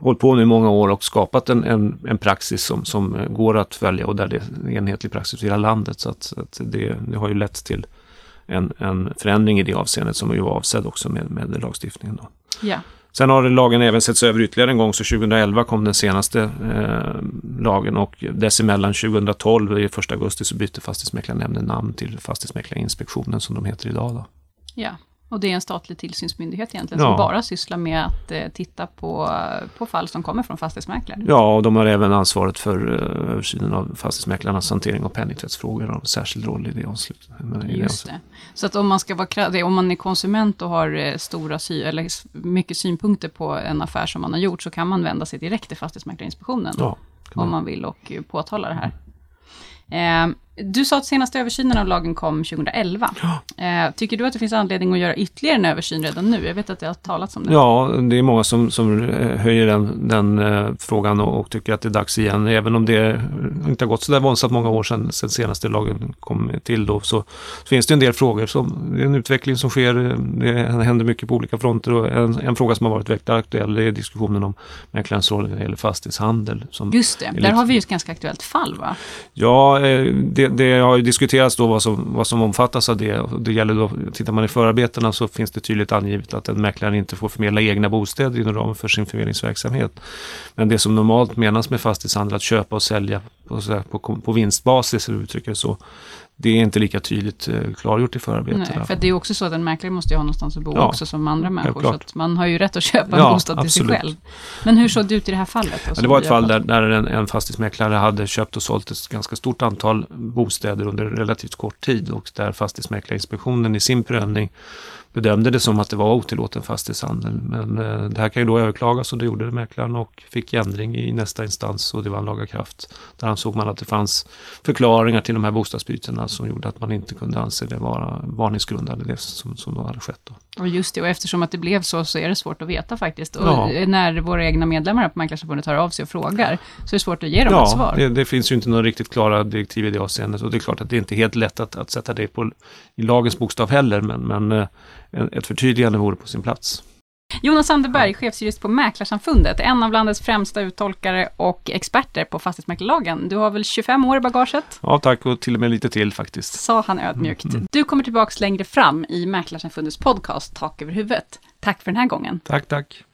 hållit på nu i många år och skapat en, en, en praxis som, som eh, går att följa och där det är enhetlig praxis i hela landet. Så att, att det, det har ju lett till en, en förändring i det avseendet som ju var avsedd också med, med lagstiftningen. Då. Ja. Sen har lagen även setts över ytterligare en gång, så 2011 kom den senaste eh, lagen och dessemellan 2012, i 1 augusti, så bytte Fastighetsmäklarnämnden namn till Fastighetsmäklarinspektionen som de heter idag. Då. ja, och det är en statlig tillsynsmyndighet egentligen Ja. som bara sysslar med att eh, titta på, på fall som kommer från fastighetsmäklare. Ja, och de har även ansvaret för eh, översynen av fastighetsmäklarnas hantering av penningtvättsfrågor och en särskild roll i det avslutet. det Just det. Så att om man, ska vara, om man är konsument och har eh, stora sy- eller mycket synpunkter på en affär som man har gjort, så kan man vända sig direkt till Fastighetsmäklarinspektionen. Ja, om man- vill och eh, påtala det här. Eh, du sa att senaste översynen av lagen kom 2011. Eh, tycker du att det finns anledning att göra ytterligare en översyn redan nu? Jag vet att det har talats om det. Ja, det är många som, som eh, höjer den, den eh, frågan och, tycker att det är dags igen. Även om det inte har gått så där våldsamt många år sedan, sedan senaste lagen kom till då, så, så finns det en del frågor. Som, det är en utveckling som sker, det händer mycket på olika fronter och en, en fråga som har varit väldigt aktuell det är diskussionen om mäklarens roll när det gäller fastighetshandel. Just det, är där lite- har vi ju ett ganska aktuellt fall va? Ja, eh, det, det har ju diskuterats då vad som, vad som omfattas av det. Och Det gäller då, tittar man i förarbetena så finns det tydligt angivet att en mäklare inte får förmedla egna bostäder inom ramen för sin förmedlingsverksamhet. Men det som normalt menas med fastighetshandel, att köpa och sälja på, på, på vinstbasis, eller uttrycker det så, det är inte lika tydligt eh, klargjort i förarbetena. Nej, för det är också så att en mäklare måste ju ha någonstans att bo Ja, också som andra människor. Så att man har ju rätt att köpa en Ja, bostad till sig absolut. själv. Men hur såg det ut i det här fallet? Ja, det var ett fall där, där en, en fastighetsmäklare hade köpt och sålt ett ganska stort antal bostäder under relativt kort tid och där Fastighetsmäklarinspektionen i sin prövning bedömde det som att det var otillåten fastighetshandel. Men eh, det här kan ju då överklagas och det gjorde mäklaren och fick ändring i nästa instans och det vann laga kraft. Där ansåg man att det fanns förklaringar till de här bostadsbytena som gjorde att man inte kunde anse det vara varningsgrundande det som, som då hade skett. Då. Och just det, och eftersom att det blev så, så är det svårt att veta faktiskt. Och Ja. när våra egna medlemmar på Mäklarsamfundet hör av sig och frågar, så är det svårt att ge dem ett Ja, svar. det, det finns ju inte några riktigt klara direktiv i det avseendet och det är klart att det inte är helt lätt att, att sätta det på, i lagens bokstav heller, men, men eh, ett förtydligande vore på sin plats. Jonas Anderberg, chefsjurist på Mäklarsamfundet, en av landets främsta uttolkare och experter på fastighetsmäklarlagen. Du har väl 25 år i bagaget? Ja, tack och till och med lite till faktiskt. Sa han ödmjukt. Du kommer tillbaks längre fram i Mäklarsamfundets podcast Tak över huvudet. Tack för den här gången. Tack, tack.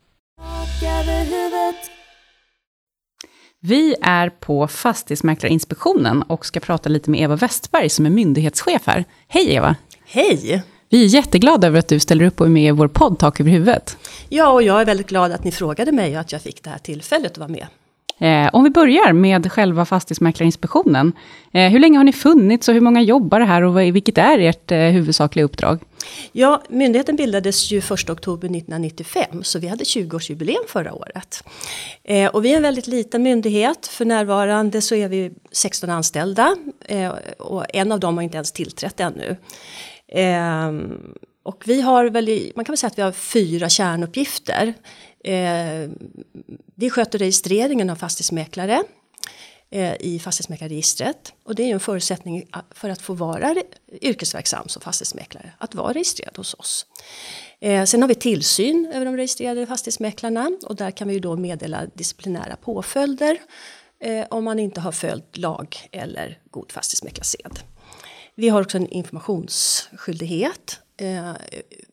Vi är på Fastighetsmäklarinspektionen och ska prata lite med Eva Westberg som är myndighetschef här. Hej Eva! Hej! Vi är jätteglada över att du ställer upp och är med i vår podd Tak över huvudet. Ja, och jag är väldigt glad att ni frågade mig och att jag fick det här tillfället att vara med. Eh, om vi börjar med själva Fastighetsmäklarinspektionen. Eh, hur länge har ni funnits och hur många jobbar här och vilket är ert eh, huvudsakliga uppdrag? Ja, myndigheten bildades ju 1 oktober 1995, så vi hade 20-årsjubileum förra året. Eh, och vi är en väldigt liten myndighet. För närvarande så är vi 16 anställda eh, och en av dem har inte ens tillträtt ännu. Eh, och vi har väl, man kan väl säga att vi har fyra kärnuppgifter. Eh, vi sköter registreringen av fastighetsmäklare eh, i fastighetsmäklarregistret. Och det är ju en förutsättning för att få vara yrkesverksam som fastighetsmäklare, att vara registrerad hos oss. Eh, sen har vi tillsyn över de registrerade fastighetsmäklarna och där kan vi ju då meddela disciplinära påföljder eh, om man inte har följt lag eller god fastighetsmäklarsed. Vi har också en informationsskyldighet eh,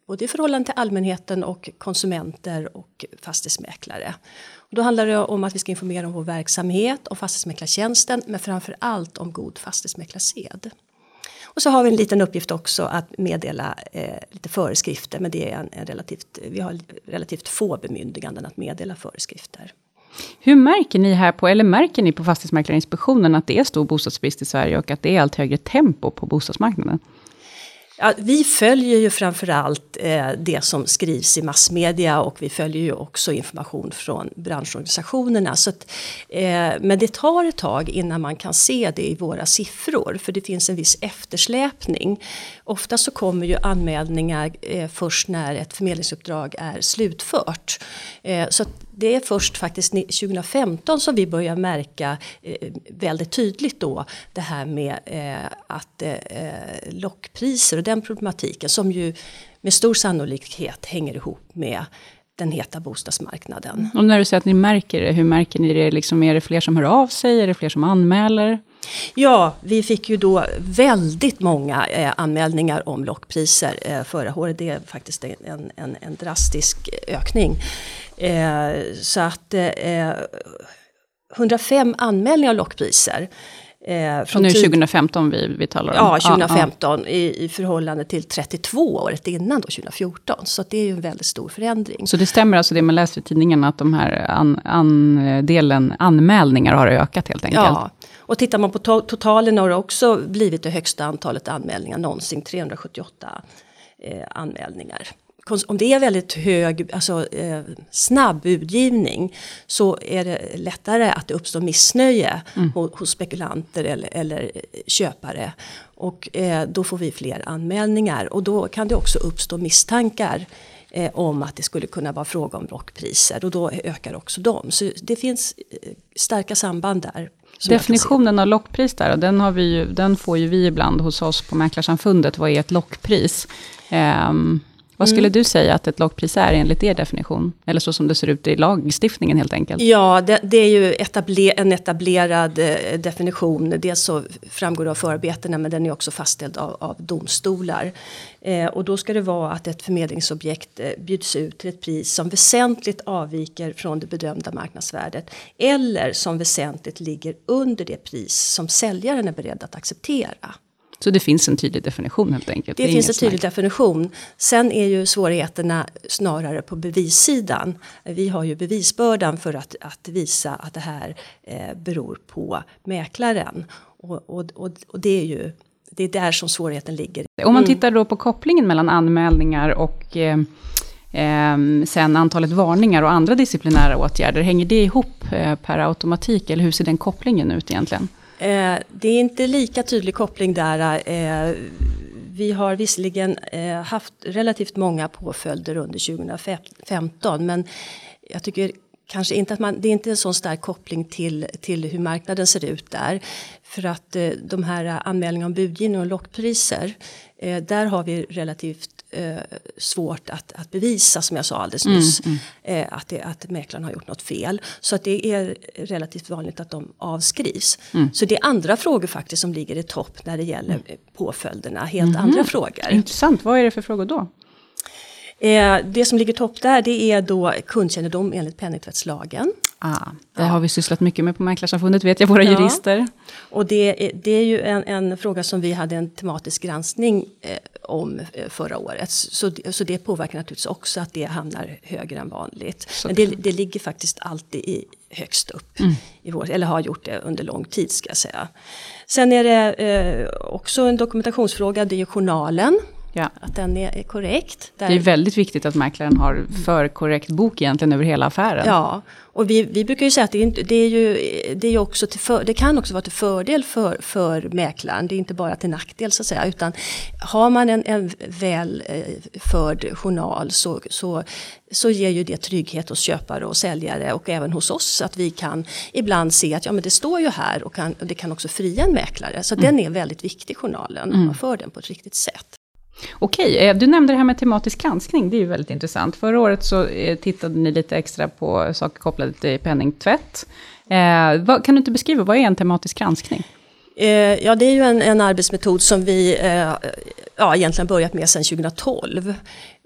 både i förhållande till allmänheten och konsumenter och fastighetsmäklare. Och då handlar det om att vi ska informera om vår verksamhet, om fastighetsmäklartjänsten men framför allt om god fastighetsmäklarsed. Och så har vi en liten uppgift också att meddela eh, lite föreskrifter men det är en, en relativt, vi har relativt få bemyndiganden att meddela föreskrifter. Hur märker ni här på, eller märker ni på Fastighetsmäklarinspektionen att det är stor bostadsbrist i Sverige och att det är allt högre tempo på bostadsmarknaden? Ja, vi följer ju framförallt eh, det som skrivs i massmedia och vi följer ju också information från branschorganisationerna. Så att, eh, men det tar ett tag innan man kan se det i våra siffror för det finns en viss eftersläpning. Ofta så kommer ju anmälningar eh, först när ett förmedlingsuppdrag är slutfört. Eh, så att det är först faktiskt 2015 som vi börjar märka eh, väldigt tydligt då det här med eh, att eh, eh, lockpriser och den problematiken som ju med stor sannolikhet hänger ihop med den heta bostadsmarknaden. Och när du säger att ni märker det, hur märker ni det? Liksom, är det fler som hör av sig? Är det fler som anmäler? Ja, vi fick ju då väldigt många eh, anmälningar om lockpriser eh, förra året. Det är faktiskt en, en, en drastisk ökning. Eh, så att eh, eh, 105 anmälningar om lockpriser. Eh, från nu 2015 vi, vi talar om? Ja, 2015 ah. I, i förhållande till 32 året innan då, 2014. Så det är ju en väldigt stor förändring. Så det stämmer alltså det man läser i tidningen att de här an, andelen anmälningar har ökat helt enkelt? Ja, och tittar man på to totalen har det också blivit det högsta antalet anmälningar någonsin, 378 eh, anmälningar om det är väldigt hög, alltså eh, snabb budgivning så är det lättare att det uppstår missnöje mm. hos, hos spekulanter eller, eller köpare. Och eh, då får vi fler anmälningar och då kan det också uppstå misstankar eh, om att det skulle kunna vara fråga om rockpriser och då ökar också de. Så det finns eh, starka samband där. Definitionen av lockpris där, den, har vi ju, den får ju vi ibland hos oss på Mäklarsamfundet. Vad är ett lockpris? Um, vad skulle mm. du säga att ett lockpris är enligt er definition? Eller så som det ser ut i lagstiftningen helt enkelt? Ja, det, det är ju etabler, en etablerad eh, definition. Dels så framgår det av förarbetena men den är också fastställd av, av domstolar. Eh, och då ska det vara att ett förmedlingsobjekt eh, bjuds ut till ett pris som väsentligt avviker från det bedömda marknadsvärdet. Eller som väsentligt ligger under det pris som säljaren är beredd att acceptera. Så det finns en tydlig definition helt enkelt? Det, det finns en tydlig definition. Sen är ju svårigheterna snarare på bevissidan. Vi har ju bevisbördan för att, att visa att det här eh, beror på mäklaren. Och, och, och, och, det är ju det är där som svårigheten ligger. Om man mm. tittar då på kopplingen mellan anmälningar och eh, eh, sen antalet varningar och andra disciplinära åtgärder, hänger det ihop eh, per automatik eller hur ser den kopplingen ut egentligen? Eh, det är inte lika tydlig koppling där. Eh, vi har visserligen eh, haft relativt många påföljder under 2015 men jag tycker kanske inte att man, det är inte en sån stark koppling till, till hur marknaden ser ut där. För att eh, de här eh, anmälningarna om budgivning och lockpriser, eh, där har vi relativt eh, svårt att, att bevisa som jag sa alldeles mm, nyss. Mm, mm. att, det, att mäklaren har gjort något fel. Så att det är relativt vanligt att de avskrivs. Mm. Så det är andra frågor faktiskt som ligger i topp när det gäller mm. påföljderna. Helt mm-hmm. andra frågor. Intressant, vad är det för frågor då? Eh, det som ligger topp där det är då kundkännedom enligt penningtvättslagen. Ah, det har vi sysslat mycket med på Mäklarsamfundet vet jag, våra ja. jurister. Och det, är, det är ju en, en, fråga som vi hade en tematisk granskning eh, om eh, förra året. Så, så det påverkar naturligtvis också att det hamnar högre än vanligt. Så. Men det, det ligger faktiskt alltid i, högst upp. Mm. I vår, eller har gjort det under lång tid ska jag säga. Sen är det eh, också en dokumentationsfråga, det är journalen. Ja. Att den är, korrekt. Där... Det är väldigt viktigt att mäklaren har för korrekt bok egentligen över hela affären. Ja, och vi, vi brukar ju säga att det, är inte, det, är ju, det, är också för, det kan också vara till fördel för, för mäklaren. Det är inte bara till nackdel så att säga. Utan har man en, en väl eh, förd journal så, så, så ger ju det trygghet hos köpare och säljare och även hos oss. Att vi kan ibland se att ja, men det står ju här och, kan, och det kan också fria en mäklare. Så mm. den är väldigt viktig journalen, mm. man för den på ett riktigt sätt. Okej, eh, du nämnde det här med tematisk granskning, det är ju väldigt intressant. Förra året så eh, tittade ni lite extra på saker kopplade till penningtvätt. Eh, kan du inte beskriva, vad är en tematisk granskning? Ja, det är ju en, en arbetsmetod som vi ja, egentligen börjat med sedan 2012.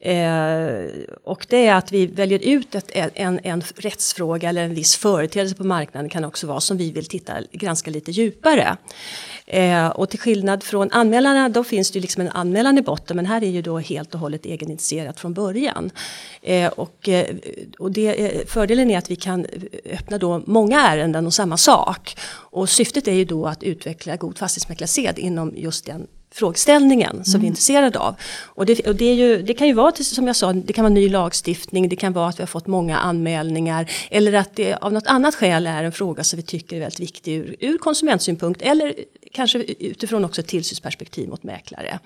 Eh, och det är att vi väljer ut ett, en, en rättsfråga eller en viss företeelse på marknaden kan också vara som vi vill titta, granska lite djupare. Eh, och till skillnad från anmälarna, då finns det ju liksom en anmälan i botten men här är ju då helt och hållet egeninitierat från början. Eh, och eh, och det, fördelen är att vi kan öppna då många ärenden om samma sak. Och syftet är ju då att utveckla god fastighetsmäklarsed inom just den frågeställningen som vi är intresserade av. Och, det, och det, är ju, det, kan ju vara, som jag sa, det kan vara ny lagstiftning, det kan vara att vi har fått många anmälningar eller att det av något annat skäl är en fråga som vi tycker är väldigt viktig ur, ur konsumentsynpunkt eller kanske utifrån också ett tillsynsperspektiv mot mäklare.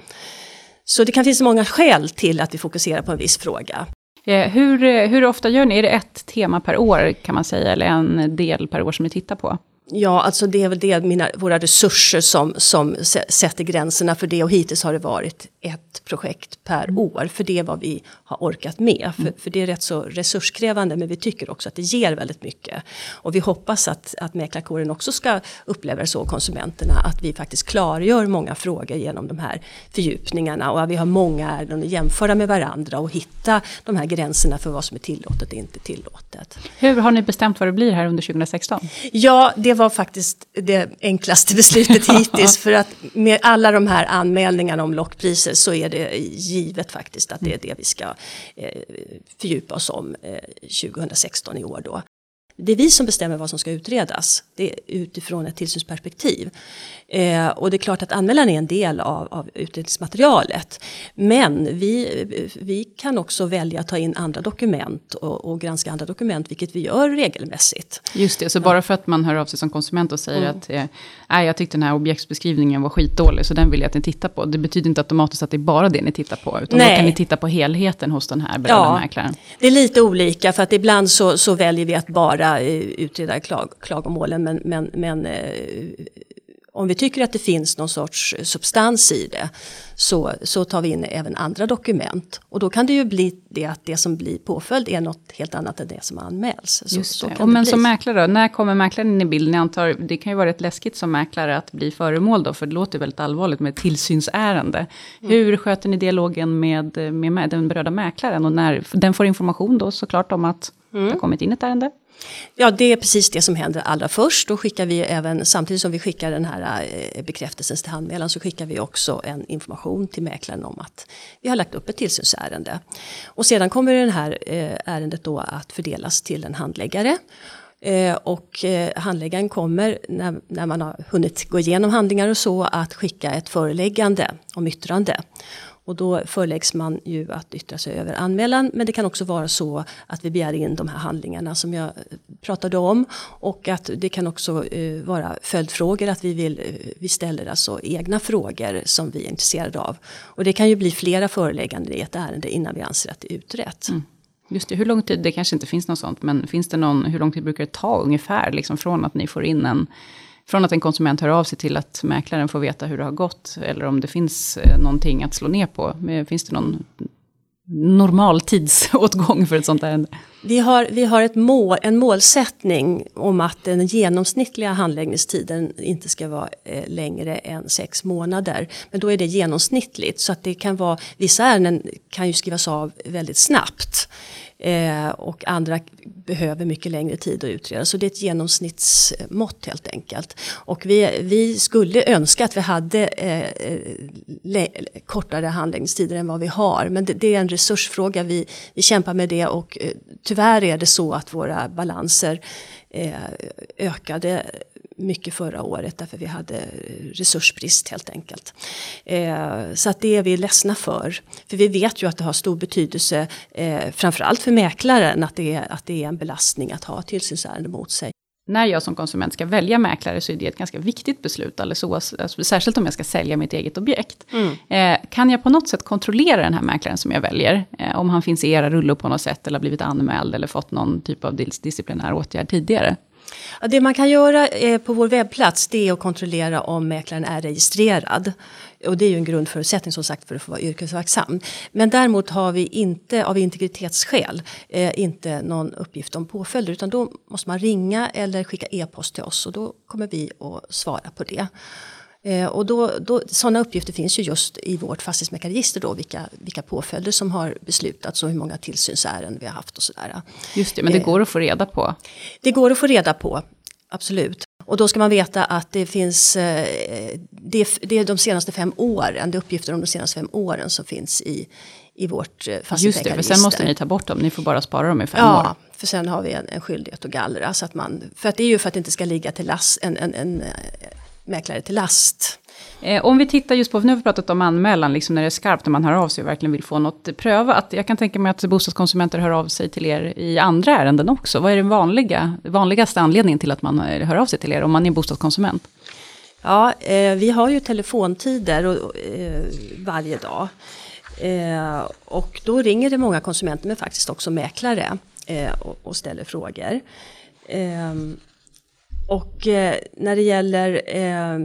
Så det kan finnas många skäl till att vi fokuserar på en viss fråga. Eh, hur, eh, hur ofta gör ni? Är det ett tema per år kan man säga, eller en del per år som ni tittar på? Ja, alltså det är väl det, mina, våra resurser som, som sätter gränserna för det och hittills har det varit ett projekt per Mm. år för det är vad vi har orkat med. För, för det är rätt så resurskrävande men vi tycker också att det ger väldigt mycket. Och vi hoppas att, att mäklarkåren också ska uppleva det så, konsumenterna, att vi faktiskt klargör många frågor genom de här fördjupningarna och att vi har många ärenden att jämföra med varandra och hitta de här gränserna för vad som är tillåtet och inte tillåtet. Hur har ni bestämt vad det blir här under 2016? Ja, det var faktiskt det enklaste beslutet hittills. För att med alla de här anmälningarna om lockpriser så är det givet faktiskt att det är det vi ska eh, fördjupa oss om eh, 2016 i år då. Det är vi som bestämmer vad som ska utredas. Det är utifrån ett tillsynsperspektiv. Eh, och det är klart att anmälan är en del av, av utredningsmaterialet. Men vi, vi kan också välja att ta in andra dokument och, och granska andra dokument, vilket vi gör regelmässigt. Just det, så bara för att man hör av sig som konsument och säger att eh, jag tyckte den här objektsbeskrivningen var skitdålig, så den vill jag att ni tittar på. Det betyder inte automatiskt att det är bara det ni tittar på, utan Nej. då kan ni titta på helheten hos den här berörda Ja. mäklaren. Det är lite olika för att ibland så, så väljer vi att bara eh, utreda klag, klagomålen men, men, men eh, om vi tycker att det finns någon sorts substans i det så, så tar vi in även andra dokument. Och då kan det ju bli det att det som blir påföljd är något helt annat än det som anmäls. Så, Just så Och men bli. som mäklare då, när kommer mäklaren in i bilden? Jag antar, det kan ju vara rätt läskigt som mäklare att bli föremål då, för det låter väldigt allvarligt med tillsynsärende. Mm. Hur sköter ni dialogen med, med, med den berörda mäklaren? Och när den får information då såklart om att Mm. det har kommit in ett ärende? Ja, det är precis det som händer allra först. Då skickar vi även, samtidigt som vi skickar den här eh, bekräftelsen till anmälan så skickar vi också en information till mäklaren om att vi har lagt upp ett tillsynsärende. Och sedan kommer det här eh, ärendet då att fördelas till en handläggare. Eh, och handläggaren kommer, när man har hunnit gå igenom handlingar och så, att skicka ett föreläggande om yttrande. Och då föreläggs man ju att yttra sig över anmälan. Men det kan också vara så att vi begär in de här handlingarna som jag eh, pratade om. Och att det kan också eh, vara följdfrågor, att vi, vill, eh, vi ställer alltså egna frågor som vi är intresserade av. Och det kan ju bli flera förelägganden i ett ärende innan vi anser att det är utrett. Mm. Just det, hur lång tid, det kanske inte finns något sånt, men finns det någon, hur lång tid brukar det ta ungefär, liksom från att ni får in en, från att en konsument hör av sig till att mäklaren får veta hur det har gått, eller om det finns eh, någonting att slå ner på. Eh, finns det någon normal tidsåtgång för ett sånt ärende? Vi har, vi har ett mål, en målsättning om att den genomsnittliga handläggningstiden inte ska vara eh, längre än sex månader. Men då är det genomsnittligt så att det kan vara, vissa ärenden kan ju skrivas av väldigt snabbt. Eh, och andra behöver mycket längre tid att utreda. Så det är ett genomsnittsmått helt enkelt. Och vi, vi skulle önska att vi hade eh, eh le, kortare handläggningstider än vad vi har. Men det, det är en resursfråga, vi, vi kämpar med det och eh, tyvärr är det så att våra balanser eh, ökade mycket förra året därför vi hade resursbrist helt enkelt. Eh, så att det är vi ledsna för. För vi vet ju att det har stor betydelse eh, framförallt för mäklaren att det, är, att det är en belastning att ha tillsynsärende mot sig. När jag som konsument ska välja mäklare så är det ett ganska viktigt beslut, alldeles alltså, särskilt om jag ska sälja mitt eget objekt. Eh, kan jag på något sätt kontrollera den här mäklaren som jag väljer? Eh, om han finns i era rullor på något sätt, eller har blivit anmäld, eller fått någon typ av dis- disciplinär åtgärd tidigare? Ja, det man kan göra eh, på vår webbplats det är att kontrollera om mäklaren är registrerad. Och det är ju en grundförutsättning som sagt för att få vara yrkesverksam. Men däremot har vi inte av integritetsskäl eh, inte någon uppgift om påföljder utan då måste man ringa eller skicka e-post till oss och då kommer vi att svara på det. Eh, och då, då, sådana uppgifter finns ju just i vårt fastighetsmäklarregister då, vilka, vilka påföljder som har beslutats och hur många tillsynsärenden vi har haft och sådär. Just det, men det Eh. går att få reda på. Det går att få reda på, absolut. Och då ska man veta att det finns, eh, det, det är de senaste fem åren, det är uppgifter om de senaste fem åren som finns i, i vårt eh, Just det, för fastighetsmäklarregister. sen måste ni ta bort dem, ni får bara spara dem i fem Ja, år. för sen har vi en, en skyldighet att gallra. Så att man, för att det är ju för att det inte ska ligga till last, en, en, en mäklare till last. Eh, om vi tittar just på, nu har vi pratat om anmälan, liksom när det är skarpt, när man hör av sig och verkligen vill få något prövat. Jag kan tänka mig att bostadskonsumenter hör av sig till er i andra ärenden också. Vad är den vanliga, vanligaste anledningen till att man eh, hör av sig till er, om man är bostadskonsument? Ja, eh, vi har ju telefontider och, eh, varje dag. Eh, och då ringer det många konsumenter men faktiskt också mäklare eh, och, och ställer frågor. Och eh, när det gäller eh,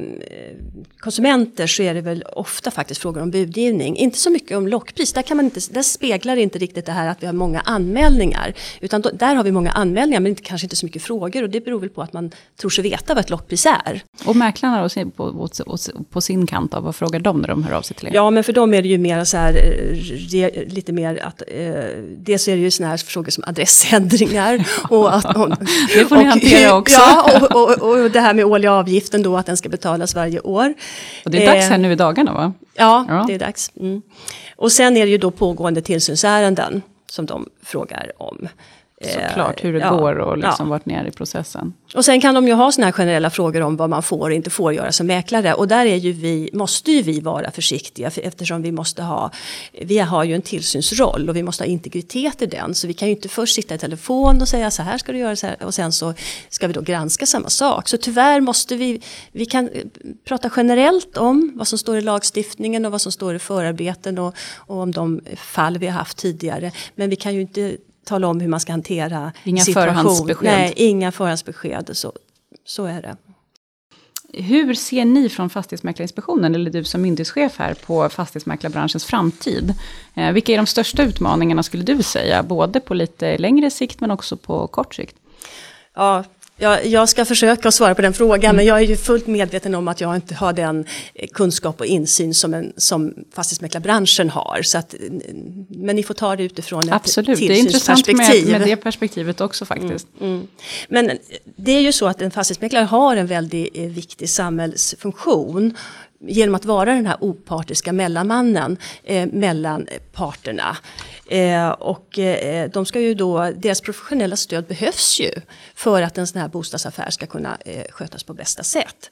konsumenter så är det väl ofta faktiskt frågor om budgivning. Inte så mycket om lockpris, där, kan man inte, där speglar inte riktigt det här att vi har många anmälningar. Utan då, där har vi många anmälningar men inte, kanske inte så mycket frågor och det beror väl på att man tror sig veta vad ett lockpris är. Och mäklarna då, på, på, på, sin kant, då, vad frågar de när de hör av sig till er? Ja, men för dem är det ju mer så här, eh, re, lite mer att, eh, dels är det ju såna här frågor som adressändringar. och att, och, Det får ni hantera också. Ja, och, och, och det här med årliga avgiften då, att den ska betalas varje år. Och det är dags Eh, här nu i dagarna va? Ja, Ja. det är dags. Mm. Och sen är det ju då pågående tillsynsärenden som de frågar om. Eh, Såklart, hur det ja, går och liksom ja. vart ni är i processen. Och sen kan de ju ha såna här generella frågor om vad man får och inte får göra som mäklare. Och där är ju vi, måste ju vi vara försiktiga för, eftersom vi måste ha, vi har ju en tillsynsroll och vi måste ha integritet i den. Så vi kan ju inte först sitta i telefon och säga så här ska du göra så här och sen så ska vi då granska samma sak. Så tyvärr måste vi, vi kan eh, prata generellt om vad som står i lagstiftningen och vad som står i förarbeten och, och om de fall vi har haft tidigare. Men vi kan ju inte tala om hur man ska hantera Inga situation. förhandsbesked. Nej, inga förhandsbesked. Så, så är det. Hur ser ni från Fastighetsmäklarinspektionen, eller du som myndighetschef här, på fastighetsmäklarbranschens framtid? Eh, vilka är de största utmaningarna skulle du säga, både på lite längre sikt men också på kort sikt? Ja, jag, jag ska försöka svara på den frågan men jag är ju fullt medveten om att jag inte har den eh, kunskap och insyn som, en, som fastighetsmäklarbranschen har. Så att, mm, men ni får ta det utifrån ett Absolut, det är intressant med, tillsynsperspektiv. med det perspektivet också faktiskt. Mm. Men det är ju så att en fastighetsmäklare har en väldigt eh, viktig samhällsfunktion genom att vara den här opartiska mellanmannen eh, mellan parterna. Eh, och eh, de ska ju då, deras professionella stöd behövs ju för att en sån här bostadsaffär ska kunna eh, skötas på bästa sätt.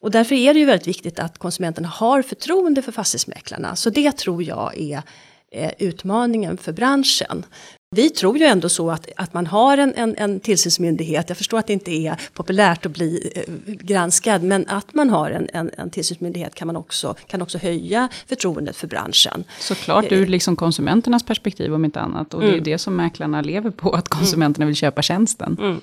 Och därför är det ju väldigt viktigt att konsumenterna har förtroende för fastighetsmäklarna. Så det tror jag är eh, utmaningen för branschen. Vi tror ju ändå så att, att man har en, en, en tillsynsmyndighet, jag förstår att det inte är populärt att bli eh, granskad, men att man har en, en, en tillsynsmyndighet kan man också, kan också höja förtroendet för branschen. Såklart ur liksom konsumenternas perspektiv om inte annat. Och det är ju det som mäklarna lever på, att konsumenterna vill köpa tjänsten.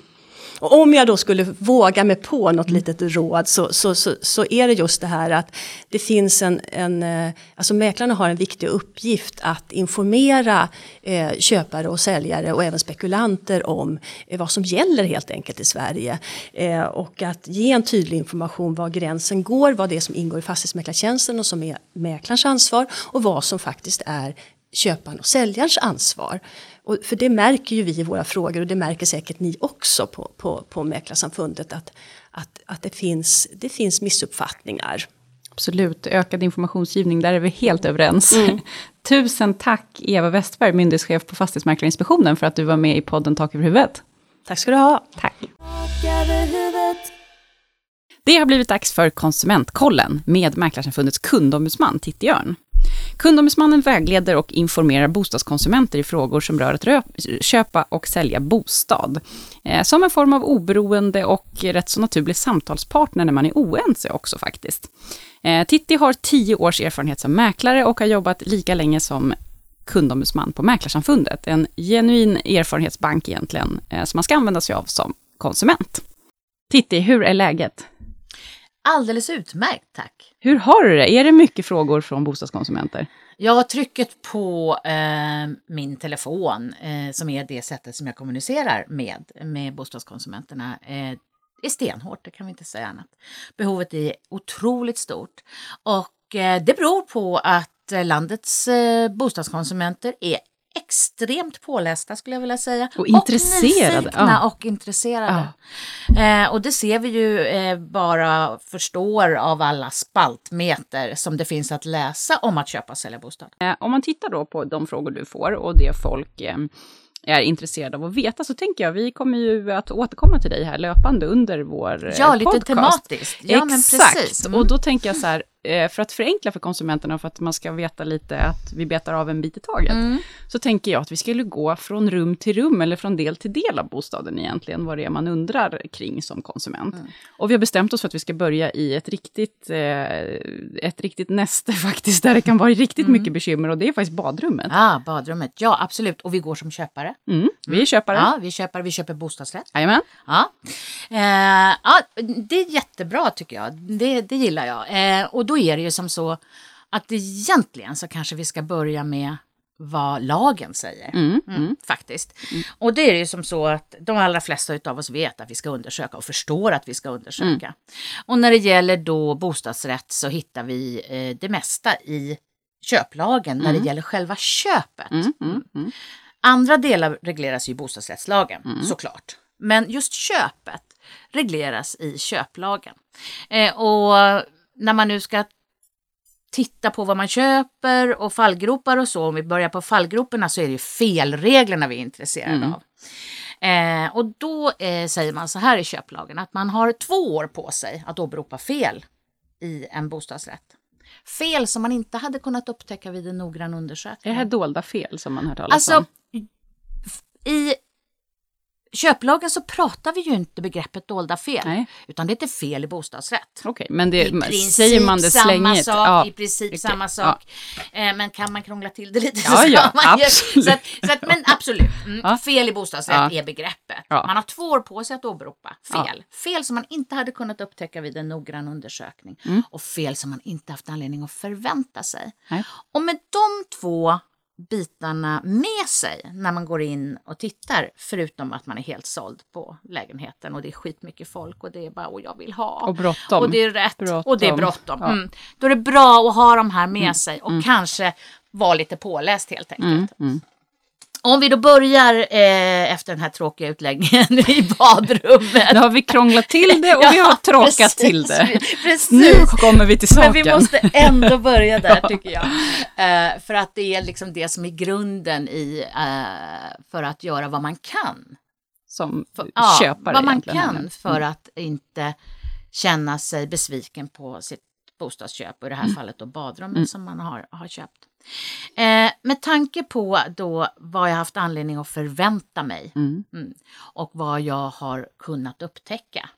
Och om jag då skulle våga mig på något litet råd så, så, så, så är det just det här att det finns en, en eh, alltså mäklarna har en viktig uppgift att informera eh, köpare och säljare och även spekulanter om eh, vad som gäller helt enkelt i Sverige. Eh, och att ge en tydlig information var gränsen går, vad det är som ingår i fastighetsmäklartjänsten och som är mäklarens ansvar och vad som faktiskt är köparens och säljarens ansvar. Och för det märker ju vi i våra frågor och det märker säkert ni också på, på, på Mäklarsamfundet att, att, att det, finns, det finns missuppfattningar. Absolut, ökad informationsgivning, där är vi helt överens. Tusen tack Eva Westberg, myndighetschef på Fastighetsmäklarinspektionen, för att du var med i podden Tak över huvudet. Tack ska du ha. Tack. Det har blivit dags för Konsumentkollen med Mäklarsamfundets kundombudsman Titti Örn. Kundombudsmannen vägleder och informerar bostadskonsumenter i frågor som rör att rö- köpa och sälja bostad. Eh, som en form av oberoende och rätt så naturlig samtalspartner när man är oense också faktiskt. Eh, Titti har tio års erfarenhet som mäklare och har jobbat lika länge som kundombudsman på Mäklarsamfundet. En genuin erfarenhetsbank egentligen, eh, som man ska använda sig av som konsument. Titti, hur är läget? Alldeles utmärkt, tack. Hur har du det? Är det mycket frågor från bostadskonsumenter? Ja, trycket på eh, min telefon, eh, som är det sättet som jag kommunicerar med, med bostadskonsumenterna, eh, är stenhårt, det kan vi inte säga annat. Behovet är otroligt stort och eh, det beror på att eh, landets eh, bostadskonsumenter är extremt pålästa skulle jag vilja säga. Och intresserade, nyfikna ja. och intresserade. Eh, och det ser vi ju eh, bara förstår av alla spaltmeter som det finns att läsa om att köpa och sälja bostad. Eh, Om man tittar då på de frågor du får och det folk eh, är intresserade av att veta så tänker jag vi kommer ju att återkomma till dig här löpande under vår eh, Ja, lite podcast. tematiskt. Ja, men Exakt, precis. Mm. och då tänker jag så här, för att förenkla för konsumenterna och för att man ska veta lite att vi betar av en bit i taget, Mm. så tänker jag att vi skulle gå från rum till rum eller från del till del av bostaden egentligen, vad det är man undrar kring som konsument. Mm. Och vi har bestämt oss för att vi ska börja i ett riktigt, eh, ett riktigt näste faktiskt, där det kan vara riktigt Mm. mycket bekymmer och det är faktiskt badrummet. Ja, badrummet. Ja, absolut. Och vi går som köpare. Mm, vi är köpare. Ja, vi köper, vi köper bostadsrätt. Jajamän. Ja. Eh, ja, det är jättebra tycker jag. Det, det gillar jag. Eh, och då är det ju som så att egentligen så kanske vi ska börja med vad lagen säger. Mm, Mm, faktiskt. Och det är ju som så att de allra flesta av oss vet att vi ska undersöka och förstår att vi ska undersöka. Och när det gäller då bostadsrätt så hittar vi eh, det mesta i köplagen när det gäller själva köpet. Mm, mm, mm. Andra delar regleras i bostadsrättslagen såklart. Men just köpet regleras i köplagen. Eh, och när man nu ska titta på vad man köper och fallgropar och så, om vi börjar på fallgroparna så är det ju felreglerna vi är intresserade Mm. av. Eh, och då eh, säger man så här i köplagen att man har två år på sig att åberopa fel i en bostadsrätt. Fel som man inte hade kunnat upptäcka vid en noggrann undersökning. Är det här dolda fel som man hört talas Alltså, om? i köplagen så pratar vi ju inte begreppet dolda fel. Nej. Utan det är inte fel i bostadsrätt. Okej, men det, I säger man det slängigt? sak, ja. i princip okej, samma ja. sak. Eh, men kan man krångla till det lite Ja, så ja, ska man ju- absolut. Så att, så att, men absolut, mm, Ja. fel i bostadsrätt Ja. är begreppet. Ja. Man har två år på sig att åberopa Ja. fel. Fel som man inte hade kunnat upptäcka vid en noggrann undersökning. Mm. Och fel som man inte haft anledning att förvänta sig. Nej. Och med de två bitarna med sig när man går in och tittar, förutom att man är helt såld på lägenheten och det är skitmycket folk och det är bara och jag vill ha. Och bråttom. Och det är rätt. Bråttom. Och det är bråttom. Ja. Mm. Då är det bra att ha de här med sig och kanske vara lite påläst helt enkelt. Mm, mm. Om vi då börjar eh, efter den här tråkiga utläggningen i badrummet. Nu har vi krånglat till det och vi har Ja, tråkat precis. till det. Precis. Nu kommer vi till saken. Men vi måste ändå börja där tycker jag. Eh, för att det är liksom det som är grunden i eh, för att göra vad man kan. Som För, ja, köpare vad man kan nu. för att inte känna sig besviken på sitt bostadsköp och i det här fallet då badrummet som man har, har köpt. Eh, med tanke på då vad jag haft anledning att förvänta mig Mm. mm, och vad jag har kunnat upptäcka.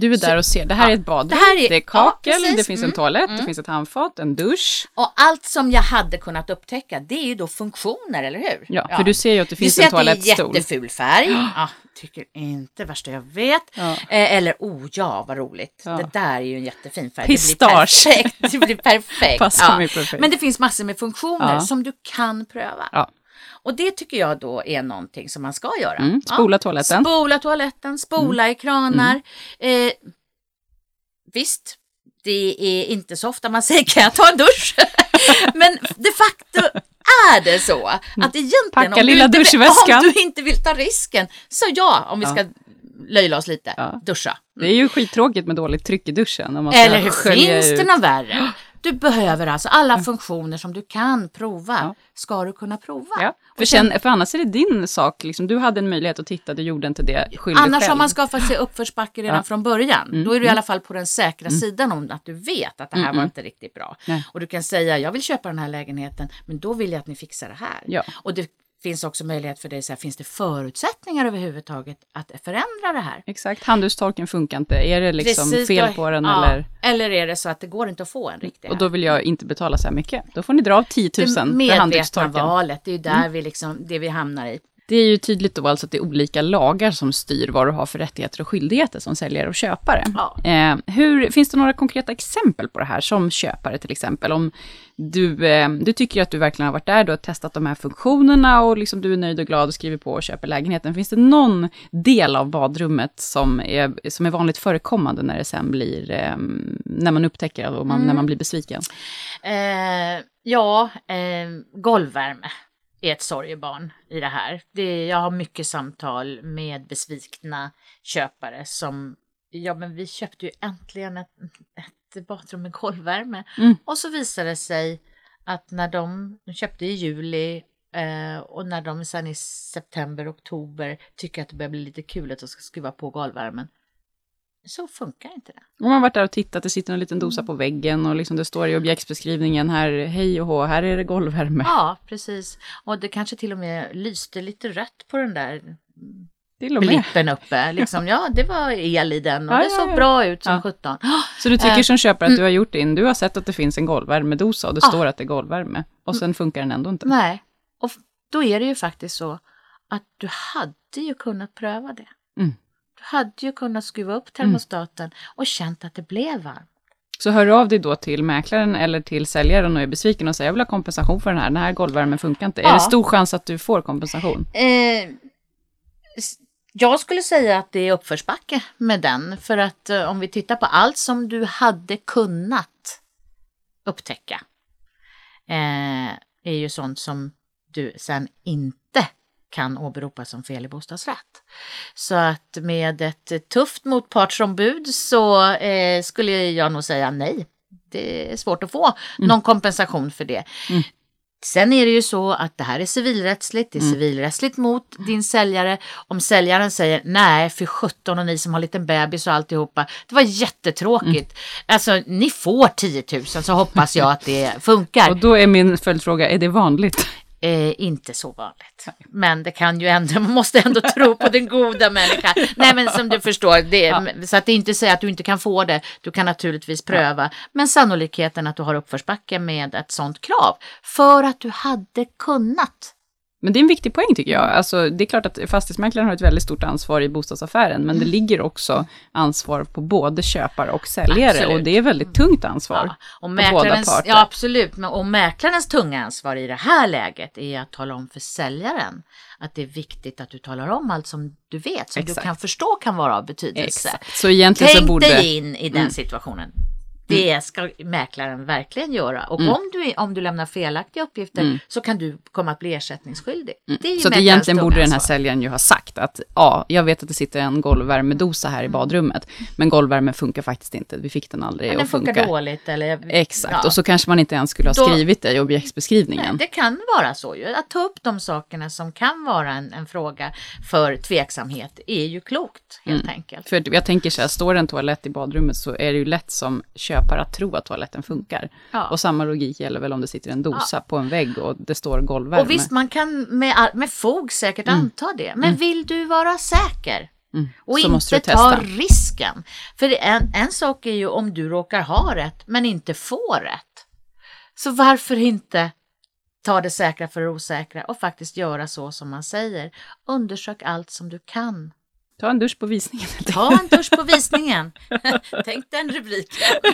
Du är där och ser, det här Ja, är ett badrum, det här är- det är kakel, ja, det finns en Mm, toalett, det mm. finns ett handfat, en dusch. Och allt som jag hade kunnat upptäcka det är ju då funktioner, eller hur? Ja, för du ser ju att det Du finns ser en att det är toalettstol. jätteful färg. Ja, tycker inte värsta jag vet. Ja. Eh, eller oh ja, vad roligt. Ja. Det där är ju en jättefin färg. Pistage. Det blir perfekt. Det blir perfekt. Passar ja. mig perfekt. Men det finns massor med funktioner Ja. som du kan pröva. Ja. Och det tycker jag då är någonting som man ska göra. Mm, spola toaletten. Spola toaletten, spola i kranar. Mm. Eh, visst, det är inte så ofta man säger kan jag ta en dusch? Men de facto är det så att egentligen Packa om, du lilla inte, vill- duschväskan. om du inte vill ta risken, så ja, om vi Ja. ska löjla oss lite, Ja. duscha. Det är ju skittråkigt med dåligt tryck i duschen. Om man ska Eller hur finns det ut. något värre? Du behöver alltså alla funktioner som du kan prova, Ja. ska du kunna prova. Ja, för, sen- sen, för annars är det din sak. Liksom, du hade en möjlighet att titta, du gjorde inte det. Skyll dig Annars själv. har man skaffat sig uppförsbacke redan Ja. från början. Mm, Då är du i mm. alla fall på den säkra sidan om att du vet att det här Mm, var mm. inte riktigt bra. Nej. Och du kan säga, jag vill köpa den här lägenheten, men då vill jag att ni fixar det här. Ja. Och det finns också möjlighet för dig att säga, finns det förutsättningar överhuvudtaget att förändra det här? Exakt, handdukstorken funkar inte. Är det liksom Precis, fel då- på den ja. eller? Eller är det så att det går inte att få en riktig Och då vill jag inte betala så här mycket. Då får ni dra av 10 000 det för medvetna handdukstorken. valet, det är ju där vi liksom, det vi hamnar i. Det är ju tydligt då alltså att det är olika lagar som styr vad du har för rättigheter och skyldigheter som säljare och köpare. Ja. Eh, hur, finns det några konkreta exempel på det här, som köpare till exempel? Om du, eh, du tycker att du verkligen har varit där, du har testat de här funktionerna och liksom du är nöjd och glad och skriver på och köper lägenheten. Finns det någon del av badrummet som är, som är vanligt förekommande när det sen blir, eh, när man upptäcker och man, när man blir besviken? Eh, ja, eh, golvvärme är ett sorgebarn i det här. Det, jag har mycket samtal med besvikna köpare som, ja men vi köpte ju äntligen ett, ett badrum med golvvärme. Mm. Och så visade det sig att när de, de köpte i juli eh, och när de sen i september, oktober tycker att det börjar bli lite kul att de ska skruva på golvvärmen. Så funkar inte det. Om man varit där och tittat, det sitter en liten dosa på väggen och liksom det står i objektsbeskrivningen här, hej och hå, här är det golvvärme. Ja, precis. Och det kanske till och med lyste lite rött på den där Till blippen uppe. Liksom, ja, det var el i den och Ja, det ja, såg ja. bra ut som Ja. 17. Så du tycker Eh, som köpare att du har gjort din, du har sett att det finns en golvvärmedosa och det Ja. står att det är golvvärme. Och sen funkar den ändå inte. Nej, och då är det ju faktiskt så att du hade ju kunnat pröva det. Mm. Du hade ju kunnat skruva upp termostaten och känt att det blev varmt. Så hör du av dig då till mäklaren eller till säljaren och är besviken och säger jag vill ha kompensation för den här, den här golvvärmen funkar inte. Är Ja. det stor chans att du får kompensation? Eh, jag skulle säga att det är uppförsbacke med den. För att eh, om vi tittar på allt som du hade kunnat upptäcka eh, är ju sånt som du sen inte kan åberopa som fel i bostadsrätt. Så att med ett tufft motpartsombud så eh, skulle jag nog säga nej. Det är svårt att få någon kompensation för det. Mm. Sen är det ju så att det här är civilrättsligt, det är Mm. civilrättsligt mot din säljare. Om säljaren säger nej, för 17 och ni som har en liten bebis och alltihopa, det var jättetråkigt. Alltså, ni får 10 000 så hoppas jag att det funkar. Och då är min följdfråga, är det vanligt? Eh, inte så vanligt. Men det kan ju ändå, man måste ändå tro på den goda människan. Nej men som du förstår, det, så att det inte säger att du inte kan få det. Du kan naturligtvis pröva. Men sannolikheten att du har uppförsbacke med ett sånt krav. För att du hade kunnat. Men det är en viktig poäng tycker jag. Alltså, det är klart att fastighetsmäklaren har ett väldigt stort ansvar i bostadsaffären, men det ligger också ansvar på både köpare och säljare Absolut. och det är väldigt tungt ansvar Ja, och på båda parter. ja absolut, men, och mäklarens tunga ansvar i det här läget är att tala om för säljaren att det är viktigt att du talar om allt som du vet, som Exakt. du kan förstå kan vara av betydelse. Exakt. Så egentligen Tänk så borde... dig in i den Mm. situationen. Det ska mäklaren verkligen göra. Och Mm. om, du, om du lämnar felaktiga uppgifter Mm. så kan du komma att bli ersättningsskyldig. Det är ju Så att mäklarens egentligen borde den här ansvar. säljaren ju ha sagt att ja, jag vet att det sitter en golvvärmedosa här i badrummet, men golvvärmen funkar faktiskt inte. Vi fick den aldrig Men den att funkar funka. dåligt. Eller, Exakt, ja. och så kanske man inte ens skulle ha Då- skrivit det i Nej, objektsbeskrivningen. det kan vara så ju. Att ta upp de sakerna som kan vara en, en fråga för tveksamhet är ju klokt helt Mm. enkelt. För jag tänker så här, står det en toalett i badrummet så är det ju lätt som köpare att tro att toaletten funkar. Ja. Och samma logik gäller väl om det sitter en dosa på en vägg och det står golvvärme. Och visst, man kan med, med fog säkert anta det. Men vill du vara säker? Mm. Och så inte ta risken. För en, en sak är ju om du råkar ha rätt men inte får rätt. Så varför inte ta det säkra för det osäkra och faktiskt göra så som man säger. Undersök allt som du kan. Ta en dusch på visningen. Ta en dusch på visningen. Tänk den rubriken.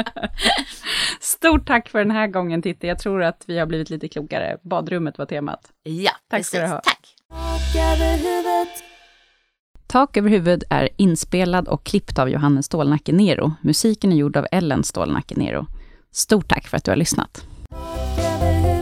Stort tack för den här gången Titti. Jag tror att vi har blivit lite klokare. Badrummet var temat. Ja, Tack ska du precis. ha. Tack. Tak över huvud är inspelad och klippt av Johannes Stålnacke Nero. Musiken är gjord av Ellen Stålnacke Nero. Stort tack för att du har lyssnat. Tak över huvudet.